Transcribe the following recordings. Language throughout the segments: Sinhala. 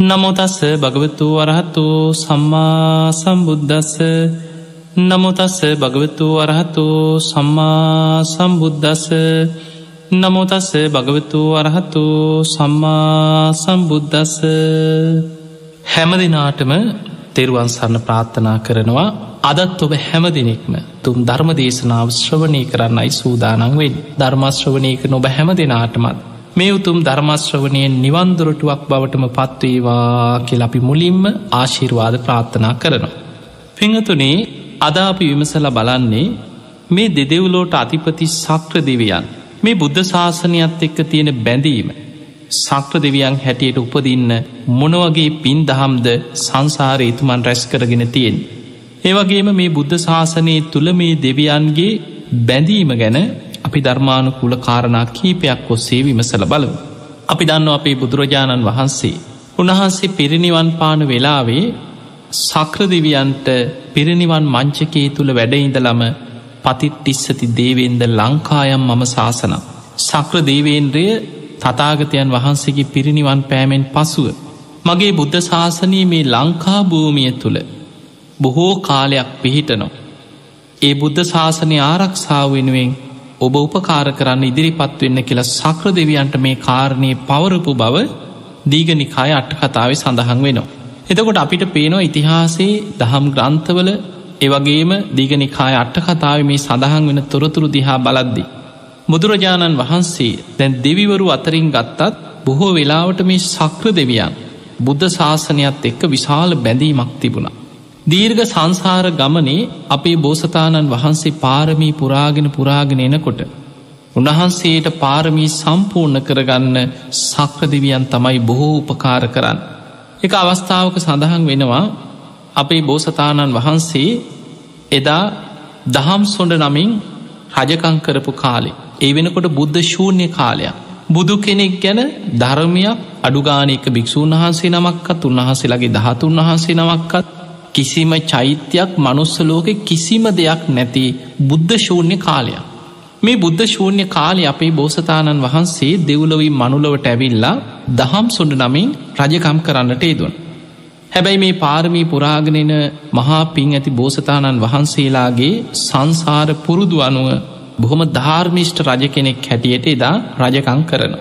නමුතස්ස භගවතු වරහතු සම්මා සම්බුද්ධස්ස නමුතස්ස භගවතු වරහතු සම්මා සම්බුද්ධස්ස නමුතස්ස භගවතු වරහතු සම්මා සම්බුද්ධස්ස හැමදිනාටම තෙරුවන් සරණ ප්‍රාර්ථනා කරනවා. අදත් ඔබ හැම දෙනෙක්ම තුම් ධර්ම දේශනාව ශ්‍රවණය කරන්නයි සූදානංවෙන් ධර්මශ්‍රවණයක නොබ හැම දෙනාටමත් මේ උතුම් ධර්මශ්‍රවනයෙන් නිවන්දුරටුවක් බවටම පත්වේවා කියල අපි මුලින්ම ආශිර්වාද ප්‍රාර්ථනා කරනවා. පිංහතුනේ අදාපි විමසල බලන්නේ මේ දෙදෙව්ලෝට අධිපති සක්‍ර දෙවියන් මේ බුද්ධ ශාසනයත් එක්ක තියෙන බැඳීම සක්‍ර දෙවියන් හැටියට උපදින්න මොනවගේ පින් දහම්ද සංසාර ඒතුමන් රැස් කරගෙන තියෙන්. ඒවගේම මේ බුද්ධ ශාසනයේ තුළ මේ දෙවියන්ගේ බැඳීම ගැන අපි ධර්මානු කුල කාරණා කීපයක් ඔස්සේ විමසල බලමු. අපි දන්න අපේ බුදුරජාණන් වහන්සේ. උන්වහන්සේ පිරිනිවන් පාන වෙලාවේ සක්‍රදිවියන්ට පිරිනිවන් මංචකේ තුළ වැඩඉඳලම පතිට්ටිස්සති දේවෙන්ද ලංකායම් මම ශාසන. සක්‍ර දේවේන්ද්‍රය තතාගතයන් වහන්සේගේ පිරිනිවන් පෑමෙන් පසුව. මගේ බුද්ධ ශාසනී මේ ලංකා භූමිය තුළ බොහෝ කාලයක් පිහිටනො. ඒ බුද්ධ ශාසනය ආරක්ෂාව වෙනුවෙන් ඔබ උපකාර කරන්න ඉදිරිපත් වෙන්න කියලා සක්‍ර දෙවියන්ට මේ කාරණය පවරපු බව දීගනිකාය අට්ට කතාව සඳහන් වෙනවා. එතකොට අපිට පේනවා ඉතිහාසේ දහම් ග්‍රන්ථවල ඒවගේම දීගනිකාය අට්ට කතාව මේ සඳහන් වෙන තොරතුරු දිහා බලද්දි. බුදුරජාණන් වහන්සේ දැන් දෙවිවරු අතරින් ගත්තත් බොහෝ වෙලාවට මේ සක්‍ර දෙවියන් බුද්ධ ශාසනයත් එක්ක විශාල බැඳීමක් තිබුණා. දීර්ඝ සංසාර ගමනේ අපේ බෝසතාණන් වහන්සේ පාරමී පුරාගෙන පුරාගෙන එනකොට. උන්වහන්සේට පාරමී සම්පූර්ණ කරගන්න සක්‍රදිවියන් තමයි බොහෝ උපකාර කරන්න. එක අවස්ථාවක සඳහන් වෙනවා අපේ බෝසතාණන් වහන්සේ එදා දහම් සොඩ නමින් රජකංකරපු කාලේ. ඒ වෙනකොට බුද්ධ ශූන්‍ය කාලයක්. බුදු කෙනෙක් ගැන ධර්මයක් අඩුගානක භික්‍ෂූන් වහන්සේ නමක්කත් උන්වහන්සේලාගේ දහතුන් වහන්සේ නමක්කත් කිසිම චෛත්‍යයක් මනුස්සලෝක කිසිම දෙයක් නැති බුද්ධ ශූන්‍ය කාලයක්. මේ බුද්ධ ශූන්‍ය කාලය අපේ බෝසතාණන් වහන්සේ දෙව්ලොවී මනුලවට ඇවිල්ලා දහම් සොඩ නමින් රජකම් කරන්නට ඒදුවන්. හැබැයි මේ පාරමී පුරාගණෙන මහා පින් ඇති බෝසතාණන් වහන්සේලාගේ සංසාර පුරුදු අනුව බොහොම ධර්මිෂ්ට රජ කෙනෙක් හැටියට එදා රජකං කරන.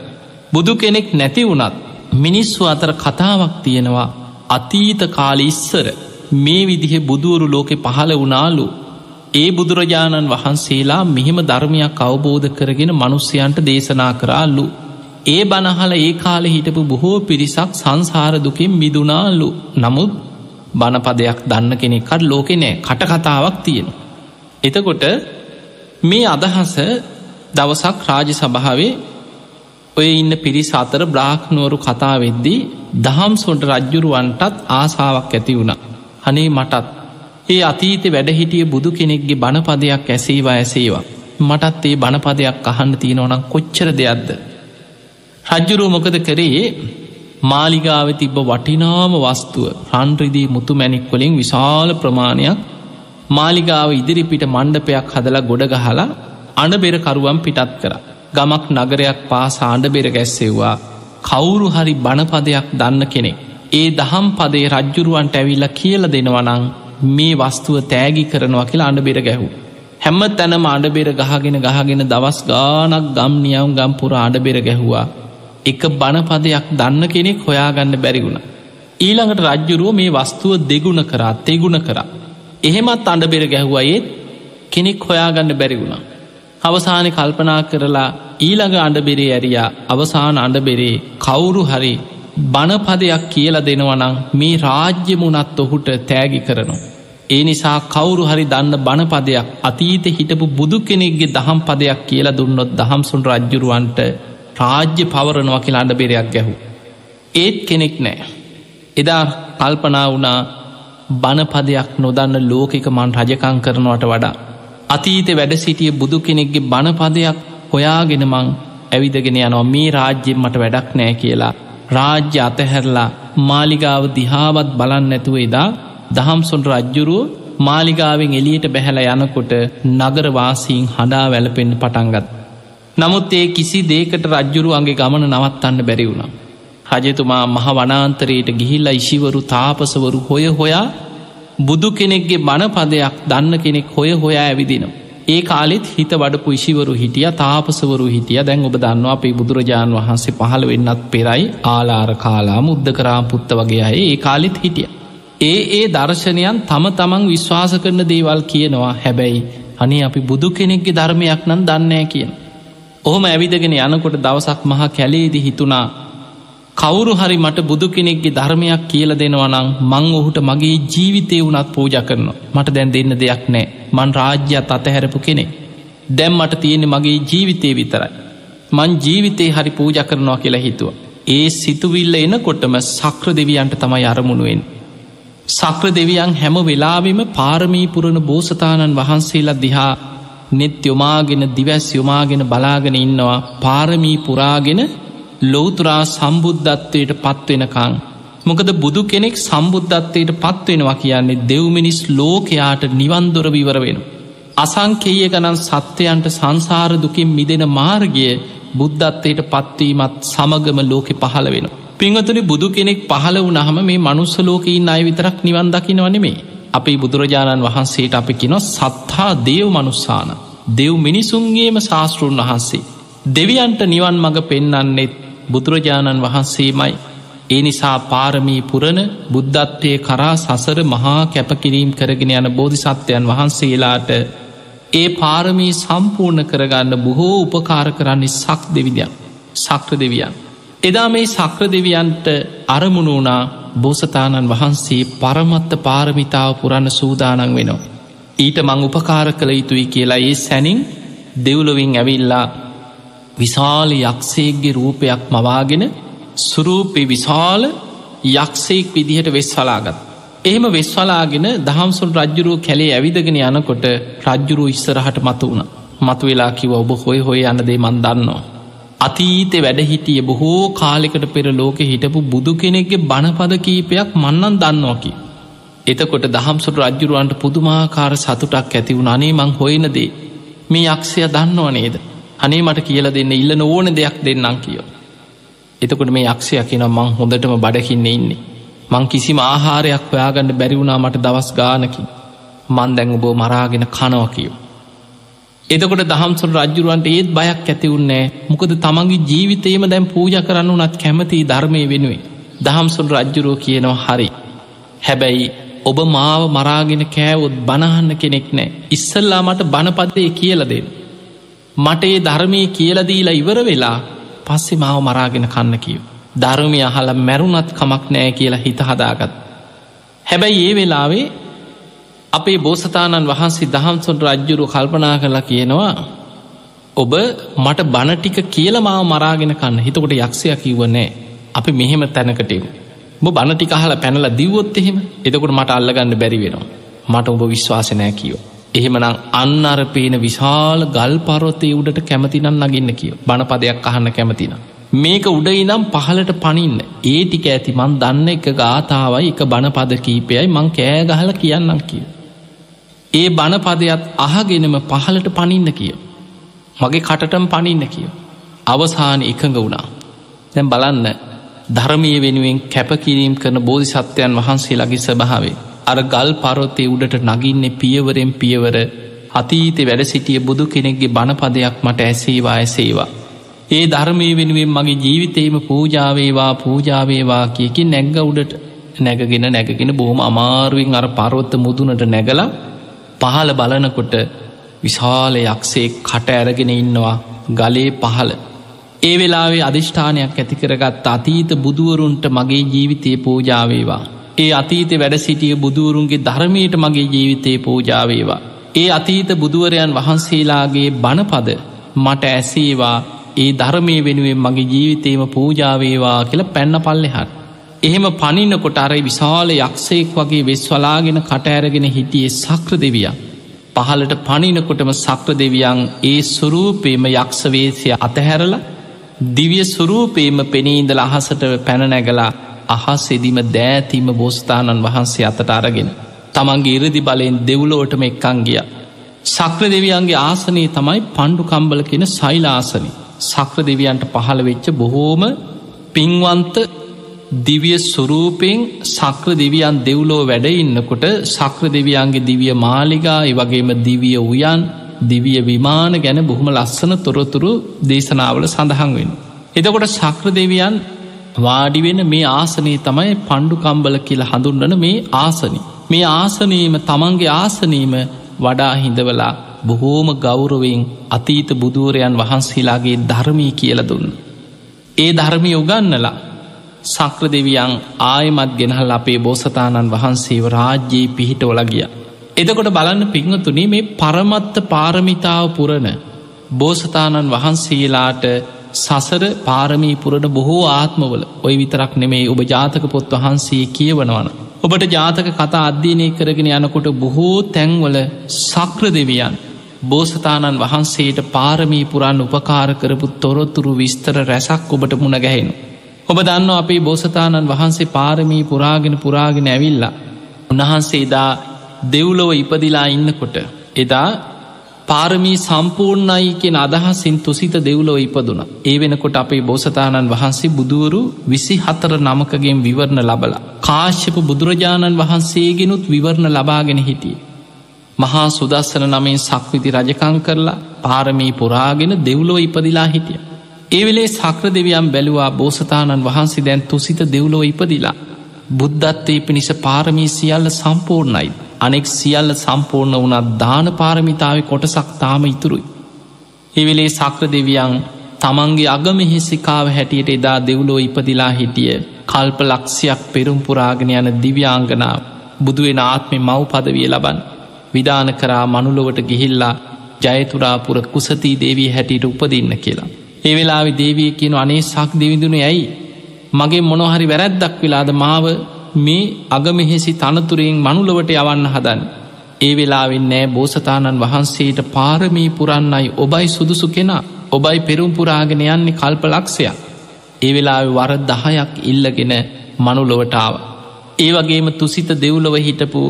බුදු කෙනෙක් නැති වුනත් මිනිස්සු අතර කතාවක් තියෙනවා අතීත කාලි ඉස්සර මේ විදිහ බුදුවරු ලෝකෙ පහළ වනාලු ඒ බුදුරජාණන් වහන්සේලා මෙහෙම ධර්මයක් අවබෝධ කරගෙන මනුස්්‍යයන්ට දේශනා කරාල්ලු ඒ බනහල ඒ කාලෙ හිටපු බොහෝ පිරිසක් සංසාරදුකින් මිදුනාල්ලු නමුත් බණපදයක් දන්න කෙනෙක්කට ලෝකෙ නෑ කටකතාවක් තියෙන. එතකොට මේ අදහස දවසක් රාජ සභාවේ ඔය ඉන්න පිරිස අතර බ්‍රාහ්නුවරු කතාවෙද්දී දහම් සොන්ට රජ්ජුරුවන්ටත් ආසාාවක් ඇති වුණා. අනේ මටත්. ඒ අතීත වැඩහිටිය බුදු කෙනෙක්ගේ බණපදයක් ඇසේවා ඇසේවා. මටත් ඒ බණපදයක් අහන්න තියෙනවනම් කොච්චර දෙයක්ද? රජ්ජුරුව මොකද කරේ? මාලිගාව තිබ්බ වටිනාම වස්තුව රන්රිදී මුතු මැනික්වලින් විශාල ප්‍රමාණයක් මාලිගාව ඉදිරිපිට මණ්ඩපයක් හදලා ගොඩ ගහලා අනබෙරකරුවම් පිටත් කර. ගමක් නගරයක් පාස ආණ්ඩබෙර ගැස්සෙව්වා. කවුරු හරි බණපදයක් දන්න කෙනෙක් ඒ දහම් පදේ රජ්ජුරුවන්ට ඇවිල්ල කියල දෙනවනං මේ වස්තුව තෑගි කරනවා කියලා අඩබෙර ගැහු. හැම්ම තැනම අඩබෙර ගහගෙන ගහගෙන දවස් ගානක් ගම් නියවම් ගම්පුර අඩබෙර ගැහුවා. එක බණපදයක් දන්න කෙනෙක් හොයාගන්න බැරිවුණ. ඊළඟට රජ්ජුරුව මේ වස්තුව දෙගුණ කරා තෙගුණ කරා. එහෙමත් අඩබෙර ගැහුවා ඒත් කෙනෙක් හොයාගන්න බැරිවුණා. අවසානය කල්පනා කරලා ඊළඟ අඩබෙරේ ඇරියා අවසාන අඩබෙරේ කවුරු හරි බණපදයක් කියල දෙනවනං මේ රාජ්‍යමුණත් ඔහුට තෑගි කරනවා. ඒ නිසා කවුරු හරි දන්න බණපදයක් අතීත හිටපු බුදු කෙනෙක්ගේ දහම් පදයක් කියලා දුන්නොත් දහම්සුන් රජ්ජුරුවන්ට රාජ්‍ය පවරනවා කියලා අඩබෙරයක් ගැහු. ඒත් කෙනෙක් නෑ. එදා කල්පනා වුණා බණපදයක් නොදන්න ලෝකෙක මන් රජකං කරනවට වඩා. අතීත වැඩ සිටිය බුදු කෙනෙක්ගේ බණපදයක් හොයාගෙන මං ඇවිදගෙන යනවා මේ රාජ්‍යෙන් මට වැඩක් නෑ කියලා රාජ්‍ය අතහැරලා මාලිගාව දිහාවත් බලන්න නැතුව එදා දහම්සොන් රජ්ජුරුව මාලිගාවෙන් එලියට බැහැල යනකොට නගරවාසීන් හඬා වැලපෙන්න්න පටන්ගත්. නමුත් ඒ කිසි දේකට රජ්ජුරුවන්ගේ ගමන නවත්තන්න බැරි වුණා. රජතුමා මහ වනාන්තරයට ගිහිල්ලා ඉශිවරු තාපසවරු හොය හොයා බුදු කෙනෙක්ගේ බණපදයක් දන්න කෙනෙක් හොය හොයා ඇවිදිනවා. ඒ කාලෙත් හිත වඩපු ඉශිවරු හිටිය තාපසවරු හිටිය දැන් ඔබ දන්න අපේ බුදුරජාණන් වහන්සේ පහළ වෙන්නත් පෙරයි ආලාර කාලා මුද්ද කරා පුත්ත වගේ අය ඒ කාලෙත් හිටිය. ඒ ඒ දර්ශනයන් තම තමන් විශ්වාස කරන දේවල් කියනවා හැබැයි අනේ අපි බුදු කෙනෙක්ගේ ධර්මයක් නම් දන්නෑ කියන. ඔහොම ඇවිදගෙන යනකොට දවසක් මහා කැලේදි හිතුනා කවුරු හරි මට බුදු කෙනෙක්ගේ ධර්මයක් කියල දෙනවනං මං ඔහුට මගේ ජීවිතය වනත් පූජ කරනවා. මට දැන් දෙන්න දෙයක් නෑ. මන් රාජ්‍යත් අතහැරපු කෙනෙ දැම් මට තියෙන මගේ ජීවිතය විතරයි. මං ජීවිතේ හරි පූජ කරනවා කියලා හිතුව. ඒ සිතුවිල්ල එනකොටම සක්‍ර දෙවියන්ට තමයි අරමුණුවෙන් සක්‍ර දෙවියන් හැම වෙලාවෙම පාරමී පුරණ බෝසතාණන් වහන්සේලා දිහා නෙත් යොමාගෙන දිවැස් යොමාගෙන බලාගෙන ඉන්නවා. පාරමී පුරාගෙන ලෝතුරා සම්බුද්ධත්වයට පත්වෙනකං. මොකද බුදු කෙනෙක් සම්බුද්ධත්වයට පත්වෙනවා කියන්නේ දෙව්මිනිස් ලෝකයාට නිවන්දොර විවර වෙන. අසංකේය ගණන් සත්‍යයන්ට සංසාරදුකින් මිදෙන මාර්ගය බුද්ධත්වයට පත්වීමත් සමගම ලෝකෙ පහළ වෙන. පිංහතුනි බුදු කෙනෙක් පහළ වනහම මේ මනුස්සලෝකයින් අය විතරක් නිවන් දකිනවනෙමේ. අපි බුදුරජාණන් වහන්සේට අපි කිනො සත්හා දේව් මනුස්සාන. දෙව් මිනිසුන්ගේම ශාස්තෘන් වහන්සේ. දෙවියන්ට නිවන් මඟ පෙන්නන්නෙත් බුදුරජාණන් වහන්සේමයි. ඒ නිසා පාරමී පුරණ බුද්ධත්වය කරා සසර මහා කැපකිරීම් කරගෙන යන බෝධිසත්වයන් වහන්සේලාට ඒ පාරමී සම්පූර්ණ කරගන්න බොහෝ උපකාර කරන්නේ සක් දෙවිදයක් සක්‍ර දෙවියන්. එදා මේ සක්‍ර දෙවියන්ට අරමුණ වනා බෝසතාණන් වහන්සේ පරමත්ත පාරමිතාව පුරන්න සූදානන් වෙනවා. ඊට මං උපකාර කළ යුතුයි කියලා ඒ සැනින් දෙව්ලොවින් ඇවිල්ලා විශාල යක්ෂේගේ රූපයක් මවාගෙන සුරූපය විශාල යක්ෂයෙක් විදිහට වෙස් වලාගත්. එහෙම වෙස්වලාගෙන දහම්සුන් රජ්ජුරුව කැලේ ඇවිදගෙන යනකොට රජ්ජුරුව ඉස්සරහට මතු වුණ මතු වෙලා කිව ඔබ හොය හොය යනදේ මන් දන්නවා. අතීතෙ වැඩහිටිය බොහෝ කාලෙකට පෙර ලෝකෙ හිටපු බුදු කෙනෙක්ගේ බණපද කීපයක් මන්නන් දන්නවාකි. එතකොට දහම්සුට රජ්ජුරුවන්ට පුදුමාකාර සතුටක් ඇති වුණ අනේ මං හොයනදේ මේ යක්ෂය දන්නවා නේද. අනේ මට කියල දෙන්න ඉල්ල ඕන දෙයක් දෙන්නම් කියෝ. එතකොට මේ යක්ෂය කියන මං හොඳටම බඩකින්න ඉන්නේ. මං කිසිම ආහාරයක් ඔයාගන්න බැරිවුණා මට දවස් ගානකි. මන් දැඟ බෝ මරාගෙන කනව කියෝ. එතකොට දහම්සුල් රජ්ජුරුවන්ට ඒත් බයක් ඇතිවුන්නෑ මොකද තමන්ගේ ජීවිතේම දැම් පූජ කරන්න වනත් කැමති ධර්මය වෙනුවේ. දහම්සුල් රජ්ජුරුව කියනවා හරි. හැබැයි ඔබ මාව මරාගෙන කෑවොත් බණහන්න කෙනෙක් නෑ ඉස්සල්ලා මට බණපදේ කියලදෙන්. මට ඒ ධර්මය කියලදීලා ඉවර වෙලා පස්සෙ මාව මරාගෙන කන්න කියව. ධර්මය අහල මැරුණත් කමක් නෑ කියලා හිත හදාගත්. හැබැයි ඒ වෙලාවේ අපේ බෝසතාණන් වහන්සේ දහම්සොන් රජ්ජුරු කල්පනා කරලා කියනවා ඔබ මට බණටික කියල මාව මරාගෙන කන්න. හිතකොට යක්ෂය කිව්ව නෑ. අපි මෙහෙම තැනකටෙම බ බණටික හල පැනල දිව්වොත් එහෙම. එතකොට මට අල්ලගන්න බැරි වෙනවා. මට ඔබ විශ්වාසනෑ කියෝ එහෙමනම් අන්න අර පේන විශාල ගල් පරොත්තේ උඩට කැමතිනම් නගන්න කිය බණපදයක් අහන්න කැමතින. මේක උඩයි නම් පහලට පනින්න ඒ ටික ඇති මන් දන්න එක ගාථාවයි එක බණපද කීපයයි මං කෑගහල කියන්නම් කිය. ඒ බණපදයක් අහගෙනම පහලට පනින්න කිය. මගේ කටටම් පනින්න කිය. අවසාන එකඟ වුණා. දැම් බලන්න ධර්මය වෙනුවෙන් කැපකිරීම් කරන බෝධි සත්‍යයන් වහන්සේලගේ ස්භාවේ අර ගල් පරොත්තේ උඩට නගින්නේ පියවරෙන් පියවර අතීතෙ වැඩ සිටිය බුදු කෙනෙක්ගේ බණපදයක් මට ඇසේවා ඇසේවා. ඒ ධර්මය වෙනුවෙන් මගේ ජීවිතේම පූජාවේවා පූජාවේවා කියකින් නැග්ග උඩට නැගගෙන නැගගෙන බොහොම අමාරුවෙන් අර පරොත්ත මුදුනට නැගලා පහල බලනකොට විශාල යක්සේ කට ඇරගෙන ඉන්නවා ගලේ පහල. ඒ වෙලාවේ අධිෂ්ඨානයක් ඇතිකරගත් අතීත බුදුවරුන්ට මගේ ජීවිතය පූජාවේවා. ඒ අතීත වැඩ සිටිය බුදුවරුන්ගේ ධර්මයට මගේ ජීවිතයේ පූජාවේවා. ඒ අතීත බුදුවරයන් වහන්සේලාගේ බණපද මට ඇසේවා ඒ ධර්මය වෙනුවෙන් මගේ ජීවිතේම පූජාවේවා කියල පැන්න පල්ලෙහත්. එහෙම පනින්නකොට අර විශාල යක්ෂයෙක් වගේ වෙස්වලාගෙන කටඇරගෙන හිටියේ සක්‍ර දෙවිය. පහලට පනිනකොටම සක්‍ර දෙවියන් ඒ සුරූපේම යක්ෂවේශය අතහැරල දිවිය සුරූපේම පෙනීන්දල අහසට පැනනැගලා අහස්සෙදිම දෑතිීම බෝස්ථානන් වහන්සේ අතට අරගෙන. තමන්ගේ ඉරදි බලයෙන් දෙව්ලෝටම එක්කං ගිය. සක්‍ර දෙවියන්ගේ ආසනයේ තමයි පණ්ඩු කම්බල කියෙන සයිලාසනි. සක්‍ර දෙවියන්ට පහළ වෙච්ච බොහෝම පින්වන්ත දිවිය සුරූපෙන් සක්‍ර දෙවියන් දෙව්ලෝ වැඩඉන්නකොට සක්‍ර දෙවියන්ගේ දිවිය මාලිගා වගේම දිවිය උයන් දිවිය විමාන ගැන බොහොම ලස්සන තොරතුරු දේශනාවල සඳහන් වෙන. එතකොට සක්‍ර දෙවියන් වාඩිවෙන මේ ආසනී තමයි පණ්ඩු කම්බල කියල හඳුන්වන මේ ආසනි. මේ ආසනීම තමන්ගේ ආසනීම වඩා හිඳවලා බොහෝම ගෞරවෙන් අතීත බුදුවරයන් වහන්සේලාගේ ධර්මී කියල දුන්න. ඒ ධර්මය උගන්නලා සක්‍ර දෙවියන් ආයමත් ගෙනහල් අපේ බෝසතාණන් වහන්සේව රාජ්‍යයේ පිහිටවල ගිය. එදකොට බලන්න පිංහතුනේ මේ පරමත්ත පාරමිතාව පුරණ බෝසතාණන් වහන්සේලාට සසර පාරමී පුරණ බොහෝ ආත්මවල ඔය විතරක් නෙමේ ඔබ ජාතක පොත් වහන්සේ කියවනවන. ඔබට ජාතක කතා අධ්‍යයනය කරගෙන යනකොට බොහෝ තැන්වල සක්‍ර දෙවියන් බෝසතාණන් වහන්සේට පාරමී පුරන් උපකාර කරපු තොරොත්තුරු විස්තර රැසක් ඔබට මුණ ගැහෙනු. ඔබ දන්න අපේ බෝසතාණන් වහන්සේ පාරමී පුරාගෙන පුරාගෙන ඇවිල්ලා. උන්වහන්සේ එදා දෙව්ලොව ඉපදිලා ඉන්නකොට. එදා පාරමී සම්පූර්ණයි කියෙන අදහසින් තුසිත දෙව්ලෝ ඉපදුන. ඒ වෙනකොට අපේ බෝසතාණන් වහන්සේ බුදුවරු විසි හතර නමකගෙන් විවරණ ලබල. කාශ්‍යප බුදුරජාණන් වහන්සේගෙනුත් විවරණ ලබාගෙන හිටිය. මහා සුදස්සන නමෙන් සක්විති රජකං කරලා පාරමී පුරාගෙන දෙව්ලෝ ඉපදිලා හිටිය. ඒ වෙලේ සක්‍ර දෙවියම් බැලුවා බෝසතාණන් වහන්සේ දැන් තුසිත දෙව්ලෝ ඉපදිලා. බුද්ධත්වයේ පිණිස පාරමී සියල්ල සම්පූර්ණයි. අනෙක් සියල්ල සම්පූර්ණ වනත් දාන පාරමිතාව කොටසක් තාම ඉතුරුයි. එවෙලේ සක්‍ර දෙවියන් තමන්ගේ අගමෙහෙසිකාව හැටියට එදා දෙව්ලෝ ඉපදිලා හිටිය කල්ප ලක්ෂයක් පෙරුම්පුරාගෙන යන දිව්‍යාංගනාව බුදුවෙන ආත්මෙ මව් පදවිය ලබන් විධාන කරා මනුලොවට ගිහිල්ලා ජයතුරාපුර කුසතිී දේවී හැටියට උපදින්න කියලා. ඒ වෙලාවි දේවිය කියන අනේ සක් දෙවිඳුන ඇයි මගේ මොනොහරි වැරැද්දක් වෙලාද මාව මේ අගමෙහෙසි තනතුරයෙන් මනුලවට යවන්න හදන්. ඒ වෙලාවෙන් නෑ බෝසතාණන් වහන්සේට පාරමී පුරන්නයි ඔබයි සුදුසු කෙනා ඔබයි පෙරුම්පුරාගෙන යන්නේ කල්ප ලක්ෂයක්. ඒ වෙලාව වර දහයක් ඉල්ලගෙන මනුලොවටාව. ඒ වගේම තුසිත දෙව්ලොව හිටපු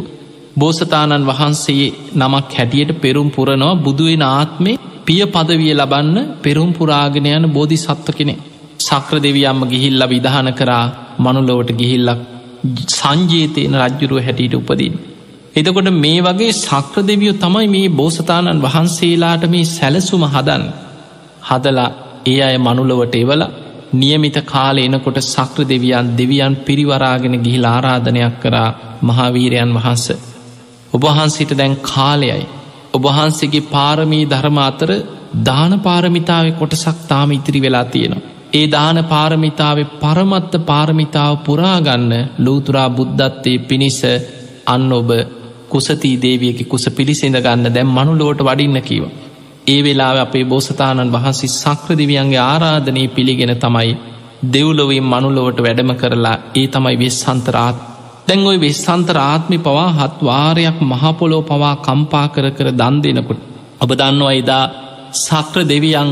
බෝසතාණන් වහන්සේ නමක් හැටියට පෙරුම් පුරනවා බුදුවෙන ආත්මේ පිය පදවිය ලබන්න පෙරුම් පුරාගෙන යන බෝධි සත්ව කෙනෙ සක්‍ර දෙවියම්ම ගිහිල්ල විධාන කරා මනුලොවට ගිහිල්ලක් සංජීතයන රජ්ජුරුව හැටියට උපදින්. එතකොට මේ වගේ සක්‍ර දෙවියෝ තමයි මේ බෝසතාණන් වහන්සේලාට මේ සැලසුම හදන් හදලා ඒ අය මනුලවට එවල නියමිත කාල එනකොට සක්‍ර දෙවියන් දෙවියන් පිරිවරාගෙන ගිහි ආරාධනයක් කරා මහාවීරයන් වහන්ස. ඔබහන්සිට දැන් කාලයයි. ඔබහන්සේගේ පාරමී ධර්ම අතර දාන පාරමිතාව කොටසක් තාම ඉතිරි වෙලා තියෙනවා. ඒ දාන පාරමිතාව පරමත්ත පාරමිතාව පුරාගන්න ලූතුරා බුද්ධත්තේ පිණිස අන්න ඔබ කුසතිී දේවියකි කුස පිළිසිඳ ගන්න දැම් මනුලෝට වඩින්න කීව. ඒ වෙලා අපේ බෝසතාණන් වහන්සේ සක්‍රදිවියන්ගේ ආරාධනය පිළිගෙන තමයි දෙව්ලොවින් මනුලොවට වැඩම කරලා ඒ තමයි වෙස්සන්තරාත් දැන් ඔයි වෙස්සන්තර ආත්මි පවා හත්වාරයක් මහපොලෝ පවා කම්පා කර කර දන් දෙනකොට. ඔබ දන්නවා එදා සක්‍ර දෙවියන්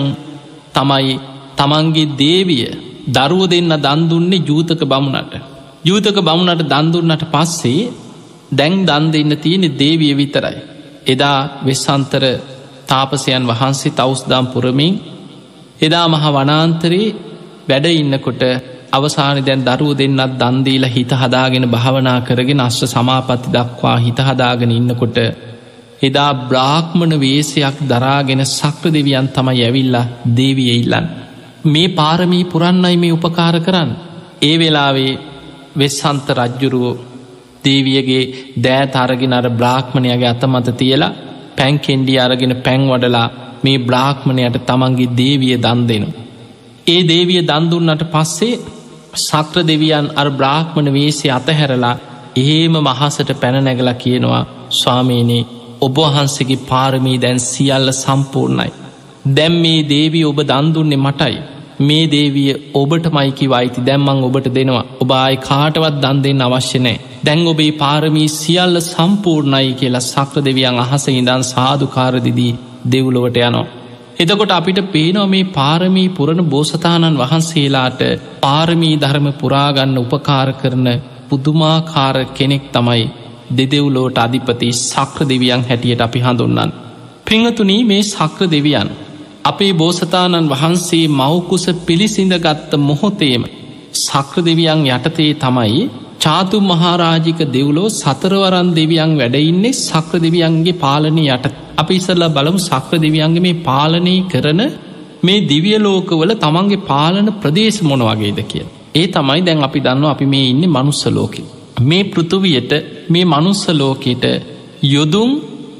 තමයි තමන්ගේ දේවිය දරුව දෙන්න දන්දුන්නේ ජූතක බමුණට. ජූතක බමුණට දන්දුන්නට පස්සේ දැන් දන් දෙන්න තියෙන දේවිය විතරයි. එදා වෙස්සන්තර තාපසයන් වහන්සේ තවස්දාම් පුරමින් එදා මහ වනාන්තරයේ වැඩ ඉන්නකොට අවසාන දැන් දරුව දෙන්නත් දන්දීලා හිත හදාගෙන භාවනා කරගෙන අශ්ව සමාපත්ති දක්වා හිත හදාගෙන ඉන්නකොට එදා බ්‍රාහ්මණ වේසයක් දරාගෙන සක්‍ර දෙවියන් තමයි ඇවිල්ලා දේවිය ඉල්ලන්න. මේ පාරමී පුරන්නයි මේ උපකාර කරන්න. ඒ වෙලාවේ වෙස්සන්ත රජ්ජුරුවෝ දේවියගේ දෑත් අරගෙන අර බ්‍රාහ්මණයගේ අතමත තියලා පැන්කෙන්ඩි අරගෙන පැන් වඩලා මේ බ්‍රාහ්මණයට තමන්ගේ දේවිය දන් දෙනු. ඒ දේවිය දන්දුන්නට පස්සේ සක්‍ර දෙවියන් අර බ්‍රාහ්මණ වේසේ අතහැරලා එහෙම මහසට පැනනැගල කියනවා ස්වාමීනී ඔබවහන්සේගේ පාරමී දැන් සියල්ල සම්පූර්ණයි. දැම් මේ දේවී ඔබ දන්දුන්නේ මටයි. මේ දේවිය ඔබට මයිකි වයිති දැම්මං ඔබට දෙනවා ඔබයි කාටවත් දන් දෙන්න අවශ්‍ය නෑ දැන් ඔබේ පාරමී සියල්ල සම්පූර්ණයි කියලා සක්‍ර දෙවියන් අහස ඉඳන් සාධකාරදිදී දෙව්ලොවට යනවා. එතකොට අපිට පේනෝ මේ පාරමී පුරණ බෝසතාණන් වහන්සේලාට පාරමී ධර්ම පුරාගන්න උපකාර කරන පුදුමාකාර කෙනෙක් තමයි දෙදෙව්ලෝට අධිපති සක්‍ර දෙවියන් හැටියට අපි හඳුන්නන්. පිංහතුනී මේ සක්‍ර දෙවියන් අපේ බෝසතාණන් වහන්සේ මවකුස පිළිසිඳගත්ත මොහොතේම සක්‍ර දෙවියන් යටතේ තමයි චාතු මහාරාජික දෙව්ලෝ සතරවරන් දෙවියන් වැඩඉන්නේ සක්‍ර දෙවියන්ගේ පාලනය යට අපි ඉසල්ලා බලමු සක්‍ර දෙවියන්ගේ මේ පාලනය කරන මේ දිවිය ලෝකවල තමන්ගේ පාලන ප්‍රදේශ මොන වගේද කිය. ඒ තමයි දැන් අපි දන්න අපි මේ ඉන්න මනුස්ස ලෝකෙ. මේ පෘතුවියට මේ මනුස්ස ලෝකෙට යොදුම්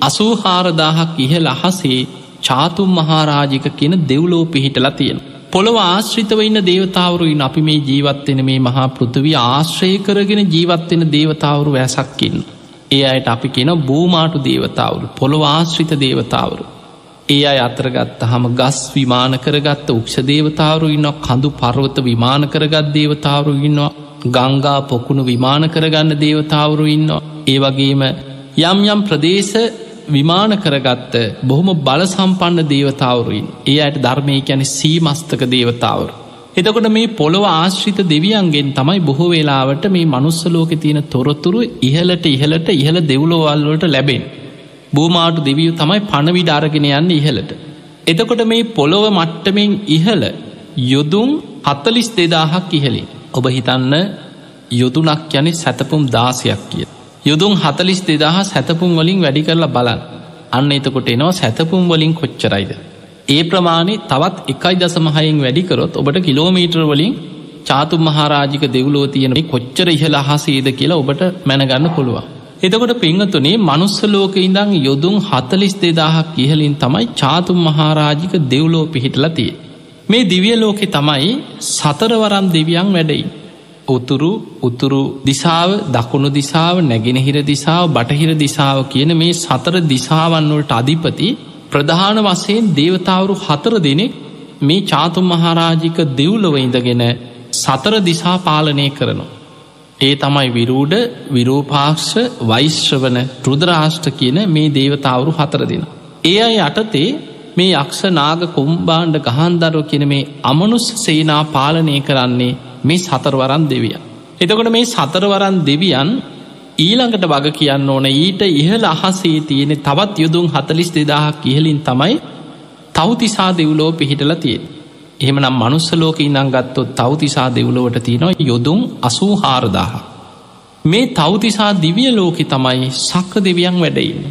අසූහාරදාහක් ඉහල අහසේ චාතුම් මහාරාජික කියන දෙව්ලෝ පිහිටලා තියෙන. පොළොව ආශ්‍රිතව ඉන්න දේවතාවරුයින් අපි මේ ජීවත්වෙන මේ මහා පෘථවී ආශ්‍රය කරගෙන ජීවත්වෙන දේවතාවරු වැසක්කින්. ඒ අයට අපි කියන බූමාටු දේවතාවරු පොළොව ආශ්‍රිත දේවතාවරු. ඒ අයි අතරගත්ත හම ගස් විමාන කරගත්ත උක්ෂ දේවතාවරු ඉන්න කඳු පර්වත විමාන කරගත් දේවතාවරු ඉන්නවා ගංගා පොකුණු විමාන කරගන්න දේවතාවරු ඉන්න ඒ වගේම යම් යම් ප්‍රදේශ විමාන කරගත්ත බොහොම බල සම්පන්න දේවතාවරුයින් ඒ අයට ධර්මය ැන සීමස්තක දේවතාවරු. එතකොට මේ පොළොව ආශ්‍රිත දෙවියන්ගෙන් තමයි බොහෝ වෙලාවට මේ මනුස්සලෝක තියෙන තොරතුරු ඉහලට ඉහලට ඉහළ දෙව්ලෝවල්ලට ලැබෙන්. බූමාටු දෙවියු තමයි පණවිඩ අරගෙන යන්න ඉහලට. එතකොට මේ පොළොව මට්ටමෙන් ඉහල යොදුම් හත්තලිස් දෙදාහක් ඉහලින්. ඔබ හිතන්න යොදුනක් යනෙ සැතපුම් දාසයක් කිය. යොදුම් හතලිස් දෙදහ සැතපුම් වලින් වැඩි කරලා බලන් අන්න එතකොට එනවා සැතපුම් වලින් කොච්චරයිද. ඒ ප්‍රමාණය තවත් එකයි දසමහයෙන් වැඩිකරොත් ඔබට කිලෝමීටර් වලින් චාතු මහාරාජික දෙව්ලෝ තියෙන කොච්චර ඉහල අහසේද කියලා ඔබට මැනගන්න පුළුවන්. එතකොට පිංහතුනේ මනුස්සලෝක ඉඳං යොදුම් හතලිස් දෙදාහක් ඉහලින් තමයි චාතුම් මහාරාජික දෙව්ලෝ පිහිටලතිය. මේ දිවිය ලෝකෙ තමයි සතරවරම් දෙවියන් වැඩයි. උතුරු උතුරු දිසාව දකුණු දිසාව නැගෙනහිර දිසාව බටහිර දිසාව කියන මේ සතර දිසාවන්වලට අධිපති ප්‍රධාන වසයෙන් දේවතාවරු හතර දෙනෙක් මේ චාතුම් මහාරාජික දෙව්ලොව ඉඳගෙන සතර දිසා පාලනය කරනවා. ඒ තමයි විරූඩ විරූපාක්ෂ වෛශ්‍රවන රුදරාෂ්ට කියන මේ දේවතාවරු හතර දෙෙන. ඒ අය යටතේ මේ යක්ෂ නාග කුම්බාණ්ඩ ගහන්දරෝ කියන මේ අමනුස් සේනා පාලනය කරන්නේ මේ සතරවරන් දෙවිය. එතකොට මේ සතරවරන් දෙවියන් ඊළඟට වග කියන්න ඕන ඊට ඉහල අහසේ තියෙන තවත් යුදුම් හතලිස් දෙදාහක් ඉහලින් තමයි තවතිසා දෙව්ලෝ පිහිටල තියෙන්. එහෙමනම් මනුස්සලෝක ඉනං ගත්තොත් තවතිසා දෙව්ලෝවට තියෙනවා යොදුම් අසූ හාරදාහ. මේ තවතිසා දිවිය ලෝකෙ තමයි සක්‍ර දෙවියන් වැඩයින්න.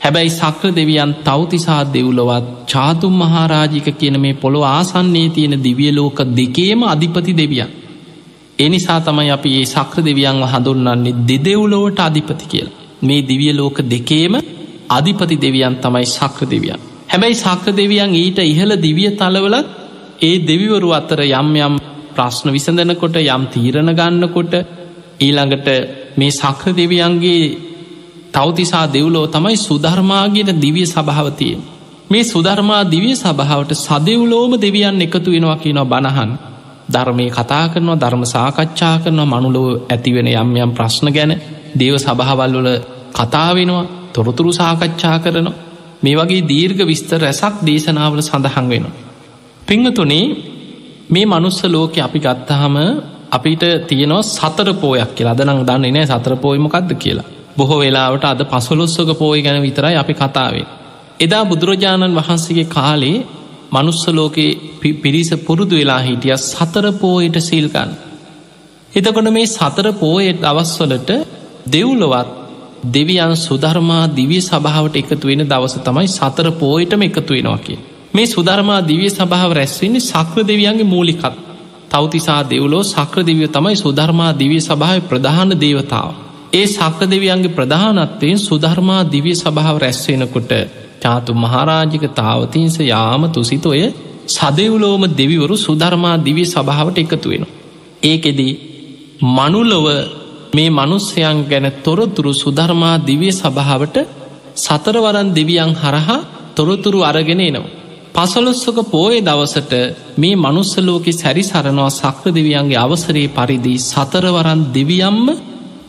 හැබැයි සක්‍ර දෙවියන් තවතිසා දෙව්ලොවත් චාතුම් මහාරාජික කියන මේ පොළො ආසන්නේ තියෙන දිවිය ලෝක දෙකේම අධිපති දෙවියන්. එනිසා තමයි අපි ඒ සක්‍ර දෙවියන්ව හඳුන්න්නන්නේ දෙදෙව්ලෝවට අධිපති කියල. මේ දිවිය ලෝක දෙකේම අධිපති දෙවියන් තමයි සක්‍ර දෙවියන්. හැබැයි සක්‍ර දෙවියන් ඊට ඉහළ දිවිය තලවලත් ඒ දෙවිවරු අතර යම් යම් ප්‍රශ්න විසඳනකොට යම් තීරණ ගන්නකොට ඊළඟට මේ සක්‍ර දෙවියන්ගේ තවතිසා දෙව්ලෝ තමයි සුධර්මාගෙන දිවිය සභාවතිය. මේ සුධර්මා දිවිය සභාවට සදව්ලෝම දෙවියන් එකතු වෙනවා කියනවා බණහන් ධර්මය කතා කරනවා ධර්ම සාකච්ඡා කරනවා මනුලෝ ඇතිවෙන යම් යම් ප්‍රශ්න ගැන දේව සභහවල්වල කතා වෙනවා තොරතුරු සාකච්ඡා කරනවා මේ වගේ දීර්ඝ විස්තර රැසක් දේශනාවල සඳහන් වෙනවා. පිංහතුනේ මේ මනුස්ස ලෝක අපි ගත්තහම අපිට තියනවා සතර පෝයක් කියලා අදනං දන්නේ නෑ සතර පෝයමකක්ද කියලා. බොහෝ වෙලාවට අද පසොලොස්සක පෝය ගැන විතරයි අපි කතාවේ. එදා බුදුරජාණන් වහන්සේගේ කාලේ මනුස්සලෝකේ පිරිස පුරුදු වෙලා හිටිය සතර පෝයට සිල්කන්. එතකොට මේ සතර පෝයට අවස්වලට දෙව්ලොවත් දෙවියන් සුධර්මා දිවිය සභාවට එකතු වෙන දවස තමයි සතර පෝයටම එකතු වෙනවා කිය. මේ සුධර්මා දිවිය සභාව රැස්වෙන්නේ සක්‍ර දෙවියන්ගේ මූලිකත්. තවතිසා දෙව්ලෝ සක්‍ර දෙවිය තමයි සුධර්මා දිවිය සභාව ප්‍රධාන දේවතාව. ඒ සක්‍ර දෙවියන්ගේ ප්‍රධානත්වයෙන් සුධර්මා දිවිය සභාව රැස්වෙනකොට චාතු මහාරාජික තාවතින්ස යාම තුසිත ඔය සදවුලෝම දෙවිවරු සුධර්මා දිවිය සභාවට එකතු වෙන. ඒකෙදී මනුලොව මේ මනුස්්‍යයන් ගැන තොරතුරු සුධර්මා දිවිය සභාවට සතරවරන් දෙවියන් හරහා තොරතුරු අරගෙන එනවා. පසලොස්සක පෝය දවසට මේ මනුස්සලෝකෙ සැරි සරනවා සක්‍ර දෙවියන්ගේ අවසරයේ පරිදි සතරවරන් දෙවියම්ම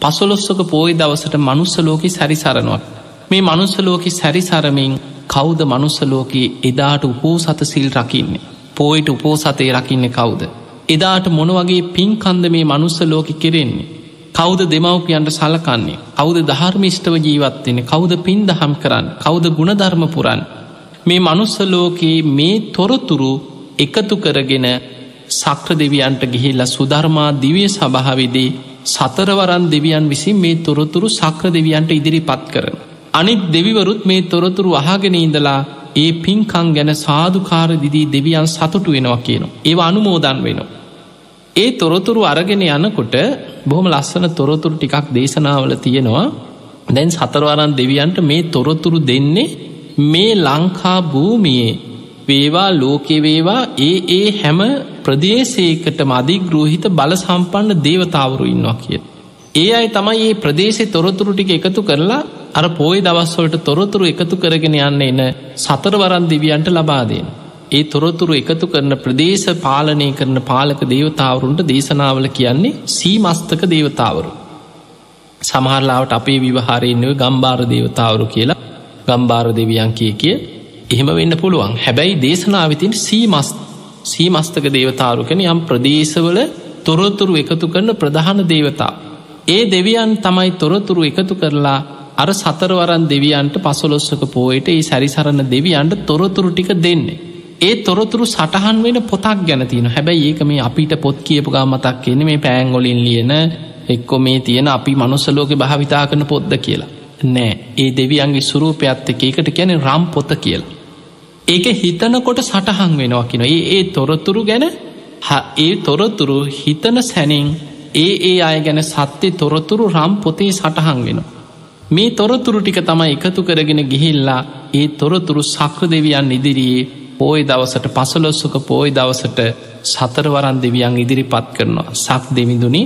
පසොලොස්සක පෝය දවසට මනුස්සලෝකෙ සැරිසරනවා. මේ මනුස්සලෝකෙ සැරිසරමින් කෞද මනුස්සලෝකයේ එදාට උපෝ සත සිල් රකින්නේ. පෝයිට උපෝ සතේ රකින්න කවුද. එදාට මොනවගේ පින්කන්ද මේ මනුස්සලෝකෙ කෙරෙන්නේ. කෞද දෙමවපියන්ට සලකන්නේ කෞද ධර්මිෂ්ටව ජීවත්වෙන කෞද පින් දහම් කරන්න කෞද ගුණධර්ම පුරන් මේ මනුස්සලෝකයේ මේ තොරතුරු එකතු කරගෙන සක්‍ර දෙවියන්ට ගිහිල්ල සුධර්මා දිවිය සභාවිදී සතරවරන් දෙවියන් විසින් මේ තොරතුරු සක්‍ර දෙවියන්ට ඉදිරි පත් කරන. අනිත් දෙවිවරුත් මේ තොරතුරු අහගෙන ඉඳලා ඒ පින්කං ගැන සාධකාර දිදී දෙවියන් සතුටු වෙනවා කියනවා. ඒ අනුමෝදන් වෙනවා. ඒ තොරතුරු අරගෙන යනකොට බොහොම ලස්සන තොරතුරු ටිකක් දේශනාවල තියෙනවා දැන් සතරවරන් දෙවියන්ට මේ තොරතුරු දෙන්නේ මේ ලංකා භූමියයේ වේවා ලෝකෙ වේවා ඒ ඒ හැම ප්‍රදේශයකට මධිග්‍රෝහිත බල සම්පන්න දේවතාවරු ඉන්නවා කිය. ඒ අයි තමයි ඒ ප්‍රදේශෙ තොරතුරු ටික එකතු කරලා අර පෝයි දවස්වලට තොරතුරු එකතු කරගෙන යන්න එන සතරවරන් දෙවියන්ට ලබාදෙන. ඒ තොරතුරු එකතු කරන ප්‍රදේශ පාලනය කරන පාලක දේවතාවරුන්ට දේශනාවල කියන්නේ සීමස්තක දේවතාවරු. සමහරලාවට අපේ විවහාරයෙන්ව ගම්බාර දේවතාවරු කියලා ගම්බාර දෙවියන් කිය කිය එහෙම වෙන්න පුළුවන් හැබැයි දේශනාවතින් සීමස් සීමස්තක දේවතාරුකෙන යම් ප්‍රදේශවල තොරතුරු එකතු කරන ප්‍රධාන දේවතා. ඒ දෙවියන් තමයි තොරතුරු එකතු කරලා අර සතරවරන් දෙවියන්ට පසොලොස්සක පෝයට ඒ සැරිසරණ දෙවියන්ට තොරතුරු ටික දෙන්නේ. ඒ තොරතුරු සටහන් වෙන පොතක් ගැනතින හැබැයි ඒක මේ අපිට පොත් කියපු ගා මතක් කියන්නේ මේ පෑංගොලින් ලියන එක්කො මේ තියෙන අපි මනුස්සලෝක භාවිතා කරන පොද්ද කියලා. නෑ ඒ දෙවියන්ගේ සුරූපයක්ත් එක එකට කියන රම් පොත කියලා. ඒක හිතනකොට සටහන් වෙනවා කින ඒ ඒ තොරතුරු ගැන ඒ තොරතුරු හිතන සැනින් ඒ ඒ අය ගැන සත්‍යය තොරතුරු රම් පොතේ සටහන් වෙන. මේ තොරතුරු ටික තමයි එකතු කරගෙන ගිහිල්ලා ඒ තොරතුරු සක්‍ර දෙවියන් ඉදිරියේ පෝය දවසට පසලොස්සක පෝය දවසට සතරවරන් දෙවියන් ඉදිරිපත් කරනවා සක් දෙවිඳුනි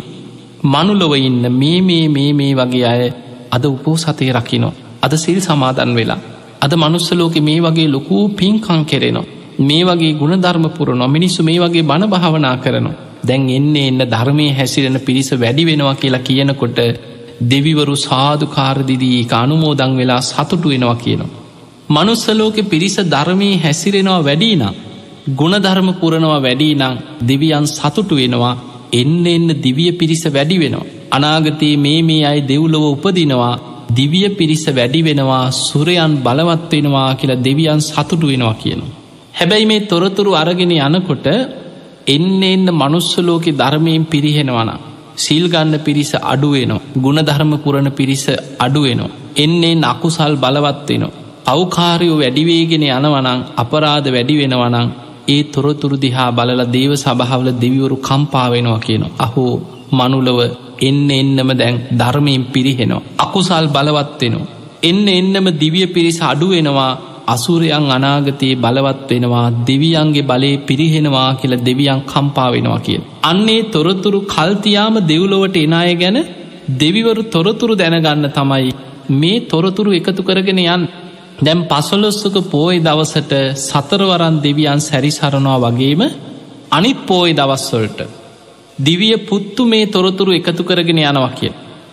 මනුලොව ඉන්න මේ මේ මේ මේ වගේ අය අද උපෝ සතය රකිනෝ අද සිල් සමාදන් වෙලා අද මනුස්සලෝක මේ වගේ ලොකූ පින්කං කෙරෙනවා. මේ වගේ ගුණධර්ම පුරනවා මිනිස්සු මේ වගේ බණ භාවනා කරනවා. දැන් එන්නේ එන්න ධර්මය හැසිරෙන පිරිස වැඩි වෙනවා කියලා කියනකොට දෙවිවරු සාධකාරදිදී අනුමෝදං වෙලා සතුටු වෙනවා කියනවා. මනුස්සලෝක පිරිස ධර්මී හැසිරෙනවා වැඩීනම්. ගුණධර්ම පුරනවා වැඩීනං දෙවියන් සතුටු වෙනවා එන්න එන්න දිවිය පිරිස වැඩි වෙනවා. අනාගතයේ මේ මේ අයි දෙව්ලොව උපදිනවා දිවිය පිරිස වැඩි වෙනවා සුරයන් බලවත් වෙනවා කියලා දෙවියන් සතුටු වෙනවා කියනවා. හැබැයි මේ තොරතුරු අරගෙන යනකොට එන්න එන්න මනුස්සලෝක ධර්මයෙන් පිරිහෙනවන. සිල්ගන්න පිරිස අඩුවෙනවා. ගුණධර්ම පුරණ පිරිස අඩුවෙනවා. එන්නේ නකුසල් බලවත්වෙනවා. අවකාරයෝ වැඩිවේගෙන යනවනං අපරාධ වැඩි වෙනවනං ඒ තොරතුරු දිහා බලල දේව සභහවල දෙවිවරු කම්පාවෙනවා කියන. අහෝ මනුලව එන්න එන්නම දැන් ධර්මයෙන් පිරිහෙනවා. අකුසල් බලවත්වෙනවා. එන්න එන්නම දිවිය පිරිස අඩුවෙනවා අසුරයන් අනාගතයේ බලවත් වෙනවා දෙවියන්ගේ බලය පිරිහෙනවා කියල දෙවියන් කම්පාවෙනවා කියල්. අන්නේ තොරතුරු කල්තියාම දෙව්ලොවට එනාය ගැන දෙවිවරු තොරතුරු දැනගන්න තමයි මේ තොරතුරු එකතු කරගෙන යන් දැම් පසොලොස්සක පෝය දවසට සතරවරන් දෙවියන් සැරිසරනවා වගේම අනිත් පෝය දවස්වලට දිවිය පුත්තු මේ තොරතුරු එකතු කරගෙන යනවා කිය.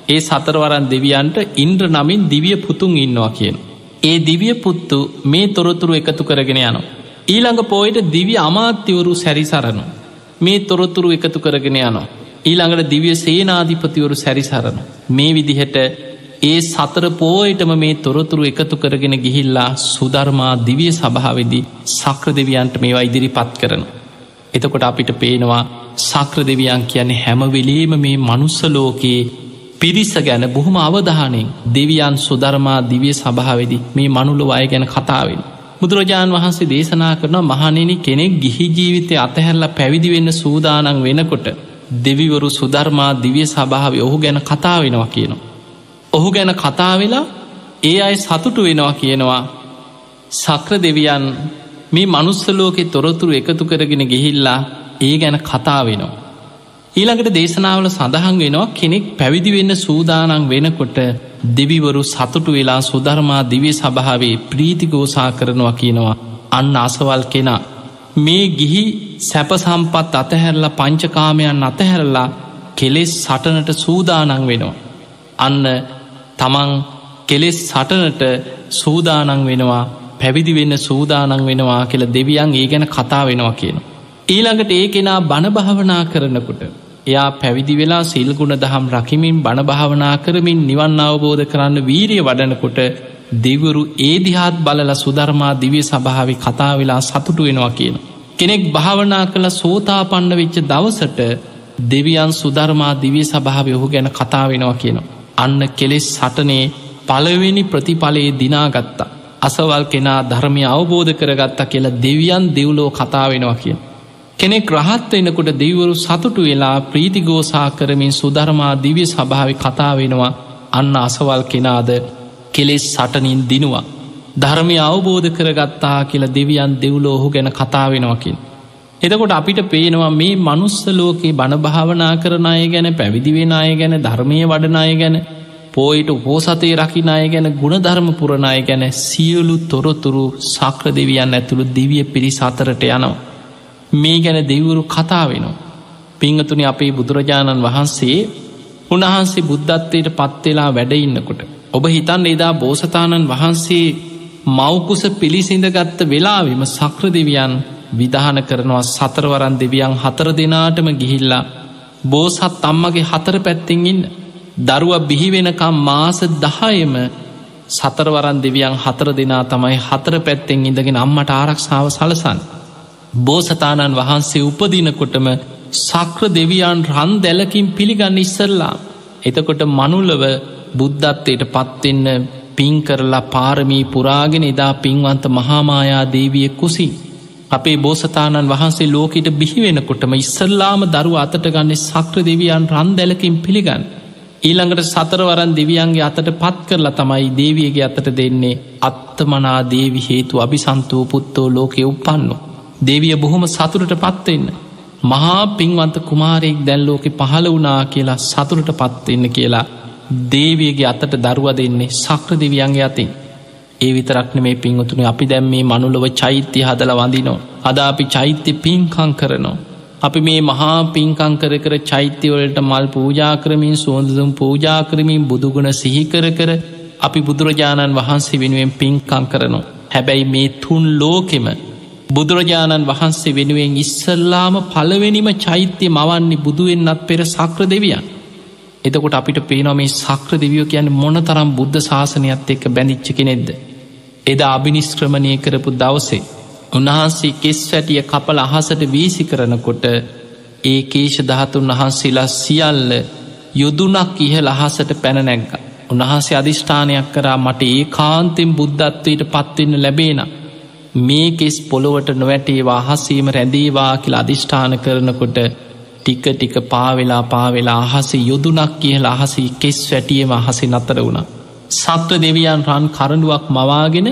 ඒ සතරවරන් දෙවියන්ට ඉන්ද්‍ර නමින් දිවිය පුතුන් ඉන්නවා කියන. ඒ දිවිය පුත්තු මේ තොරතුරු එකතු කරගෙන යනවා. ඊළඟ පෝයට දිවි අමාත්‍යවරු සැරිසරනු. මේ තොරතුරු එකතු කරගෙන යනවා. ඊළඟට දිවිය සේනාධිපතිවරු සැරිසරනු. මේ විදිහට ඒ සතර පෝයටම මේ තොරතුරු එකතු කරගෙන ගිහිල්ලා සුධර්මා දිවිය සභාවෙදි සක්‍ර දෙවියන්ට මේවා ඉදිරි පත් කරන. එතකොට අපිට පේනවා සක්‍ර දෙවියන් කියන්නේ හැමවෙලේම මේ මනුස්සලෝකයේ පිරිස ගැන බොහොම අවධානයෙන් දෙවියන් සුධර්මා දිවිය සභාවෙදි මේ මනුලො අය ගැන කතාවෙන්. බුදුරජාණන් වහන්සේ දේශනා කරන මහනෙන කෙනෙක් ගිහි ජීවිතය අතහැරලා පැවිදිවෙන්න සූදානන් වෙනකොට දෙවිවරු සුධර්මා දිවිය සභාව ඔහු ගැන කතා වෙනවා කියනවා. ඔහු ගැන කතාවෙලා ඒ අය සතුටු වෙනවා කියනවා සක්‍ර දෙවියන් මේ මනුස්සලෝකෙ තොරතුරු එකතු කරගෙන ගිහිල්ලා ඒ ගැන කතා වෙනවා. ඊළඟට දේශනාවල සඳහන් වෙනවා කෙනෙක් පැවිදි වෙන්න සූදානන් වෙනකොට දෙවිවරු සතුටු වෙලා සුධර්මා දිවිය සභාවේ ප්‍රීතිගෝසා කරනවා කියනවා අන්න අසවල් කෙනා මේ ගිහි සැප සම්පත් අතහැරලා පංචකාමයන් අතහැරලා කෙලෙස් සටනට සූදානන් වෙනවා. අන්න තමන් කෙලෙස් සටනට සූදානන් වෙනවා පැවිදි වෙන්න සූදානන් වෙනවා කියල දෙවියන් ඒ ගැන කතා වෙනවා කියන. ඊළඟට ඒ කෙනා බණභාවනා කරනකොට එයා පැවිදි වෙලා සිල්ගුණ දහම් රකිමින් බණභාවනා කරමින් නිවන් අවබෝධ කරන්න වීරිය වඩනකොට දෙවරු ඒදිහාත් බලල සුධර්මා දිවිය සභාවි කතා වෙලා සතුටු වෙනවා කියන. කෙනෙක් භාවනා කළ සෝතාපන්න වෙච්ච දවසට දෙවියන් සුධර්මා දිවිය සභාව ඔහු ගැන කතා වෙනවා කියනවා. අන්න කෙලෙස් සටනේ පළවෙනි ප්‍රතිඵලයේ දිනාගත්තා. අසවල් කෙනා ධර්මය අවබෝධ කරගත්තා කියලා දෙවියන් දෙව්ලෝ කතා වෙනවා කිය. කෙනෙක් රහත් වෙනකොට දෙවරු සතුටු වෙලා ප්‍රීතිගෝසා කරමින් සුධර්මා දිවිය සභාව කතා වෙනවා අන්න අසවල් කෙනාද කෙලෙස් සටනින් දිනවා. ධර්මය අවබෝධ කරගත්තා කියලා දෙවියන් දෙව්ලෝ ඔහු ගැන කතා වෙනවාකින්. එතකොට අපිට පේනවා මේ මනුස්සලෝකයේ බණභාවනා කරන අය ගැන පැවිදිවෙන අය ගැන ධර්මය වඩනාය ගැන පෝයිට උපෝසතය රකිනාය ගැන ගුණධර්ම පුරණය ගැන සියලු තොරතුරු සක්‍ර දෙවියන් ඇතුළු දිවිය පිරිස අතරට යනවා. මේ ගැන දෙවුරු කතා වෙනවා. පිංහතුනි අපේ බුදුරජාණන් වහන්සේ උන්වහන්සේ බුද්ධත්වයට පත්වෙලා වැඩඉන්නකොට. ඔබ හිතන් එදා බෝසතාණන් වහන්සේ මවකුස පිළිසිඳගත්ත වෙලාවිම සක්‍ර දෙවියන් විධාන කරනවා සතරවරන් දෙවියන් හතර දෙනාටම ගිහිල්ලා බෝසත් අම්මගේ හතර පැත්තිෙන් ඉන්න දරුව බිහිවෙනකම් මාස දහයම සතරවරන් දෙවියන් හතර දෙනා තමයි හතර පැත්තෙන් ඉඳගෙන අම්මට ආරක්ෂාව සලසන්. බෝසතාණන් වහන්සේ උපදිනකොටම සක්‍ර දෙවියන් රන් දැලකින් පිළිගන්න ඉස්සරලා. එතකොට මනුලව බුද්ධත්වයට පත්වෙන්න පින් කරලා පාරමී පුරාගෙන එදා පින්වන්ත මහාමායා දේවිය කුසි. අපේ බෝසතාණන් වහන්සේ ලෝකට බිහිවෙනකොටම ඉස්සල්ලාම දරු අතට ගන්නේ සක්‍ර දෙවියන් රන් දැලකින් පිළිගන්න. ඊළඟට සතරවරන් දෙවියන්ගේ අතට පත් කරලා තමයි දේවියගේ අතට දෙන්නේ අත්තමනා දේවි හේතු අභිසන්තූ පුත්තෝ ලෝකෙ උපන්නු. දෙවිය බොහොම සතුරට පත්වෙන්න. මහා පින්වන්ත කුමාරයෙක් දැල්ලෝකෙ පහළ වනා කියලා සතුරට පත්වෙන්න කියලා දේවියගේ අතට දරුව දෙන්නේ සක්‍ර දෙවියන්ගේ අතින්. ඒ විතරක්න මේ පින්වතුනි අපි දැම් මේ මනුලොව චෛත්‍ය හදල වඳිනෝ. අද අපි චෛත්‍ය පින්කං කරනවා. අපි මේ මහා පින්කං කර කර චෛත්‍යවලට මල් පූජා කරමින් සුවඳදුම් පූජා කරමින් බුදුගුණ සිහිකර කර අපි බුදුරජාණන් වහන්සේ වෙනුවෙන් පින්කං කරනවා. හැබැයි මේ තුන් ලෝකෙම බුදුරජාණන් වහන්සේ වෙනුවෙන් ඉස්සල්ලාම පළවෙනිම චෛත්‍ය මවන්නේ බුදුවෙන්නත් පෙර සක්‍ර දෙවියන්. එතකොට අපිට පේනවා මේ සක්‍ර දෙවියෝ කියන්න මොන තරම් බුද්ධ ශාසනයත් එක්ක බැඳිච්ච කෙනෙක්ද. එදා අභිනිස්ක්‍රමණය කරපු දවසේ උන්වහන්සේ කෙස් වැටිය කපල අහසට වීසි කරනකොට ඒ කේෂ දහතුන් වහන්සේලා සියල්ල යොදුනක් ඉහ ලහසට පැනනැග්ග. උන්වහන්සේ අධිෂ්ඨානයක් කරා මට ඒ කාන්තෙන් බුද්ධත්වයට පත්වෙන්න ලැබේන. මේ කෙස් පොළොවට නොවැටේවා අහසීම රැඳීවා කියලා අධිෂ්ඨාන කරනකොට ටික ටික පාවෙලා පාවෙලා අහස යොදුනක් කියලා අහසි කෙස් වැටියම අහසි නතර වුණ. සත්ව දෙවියන් රන් කරඩුවක් මවාගෙන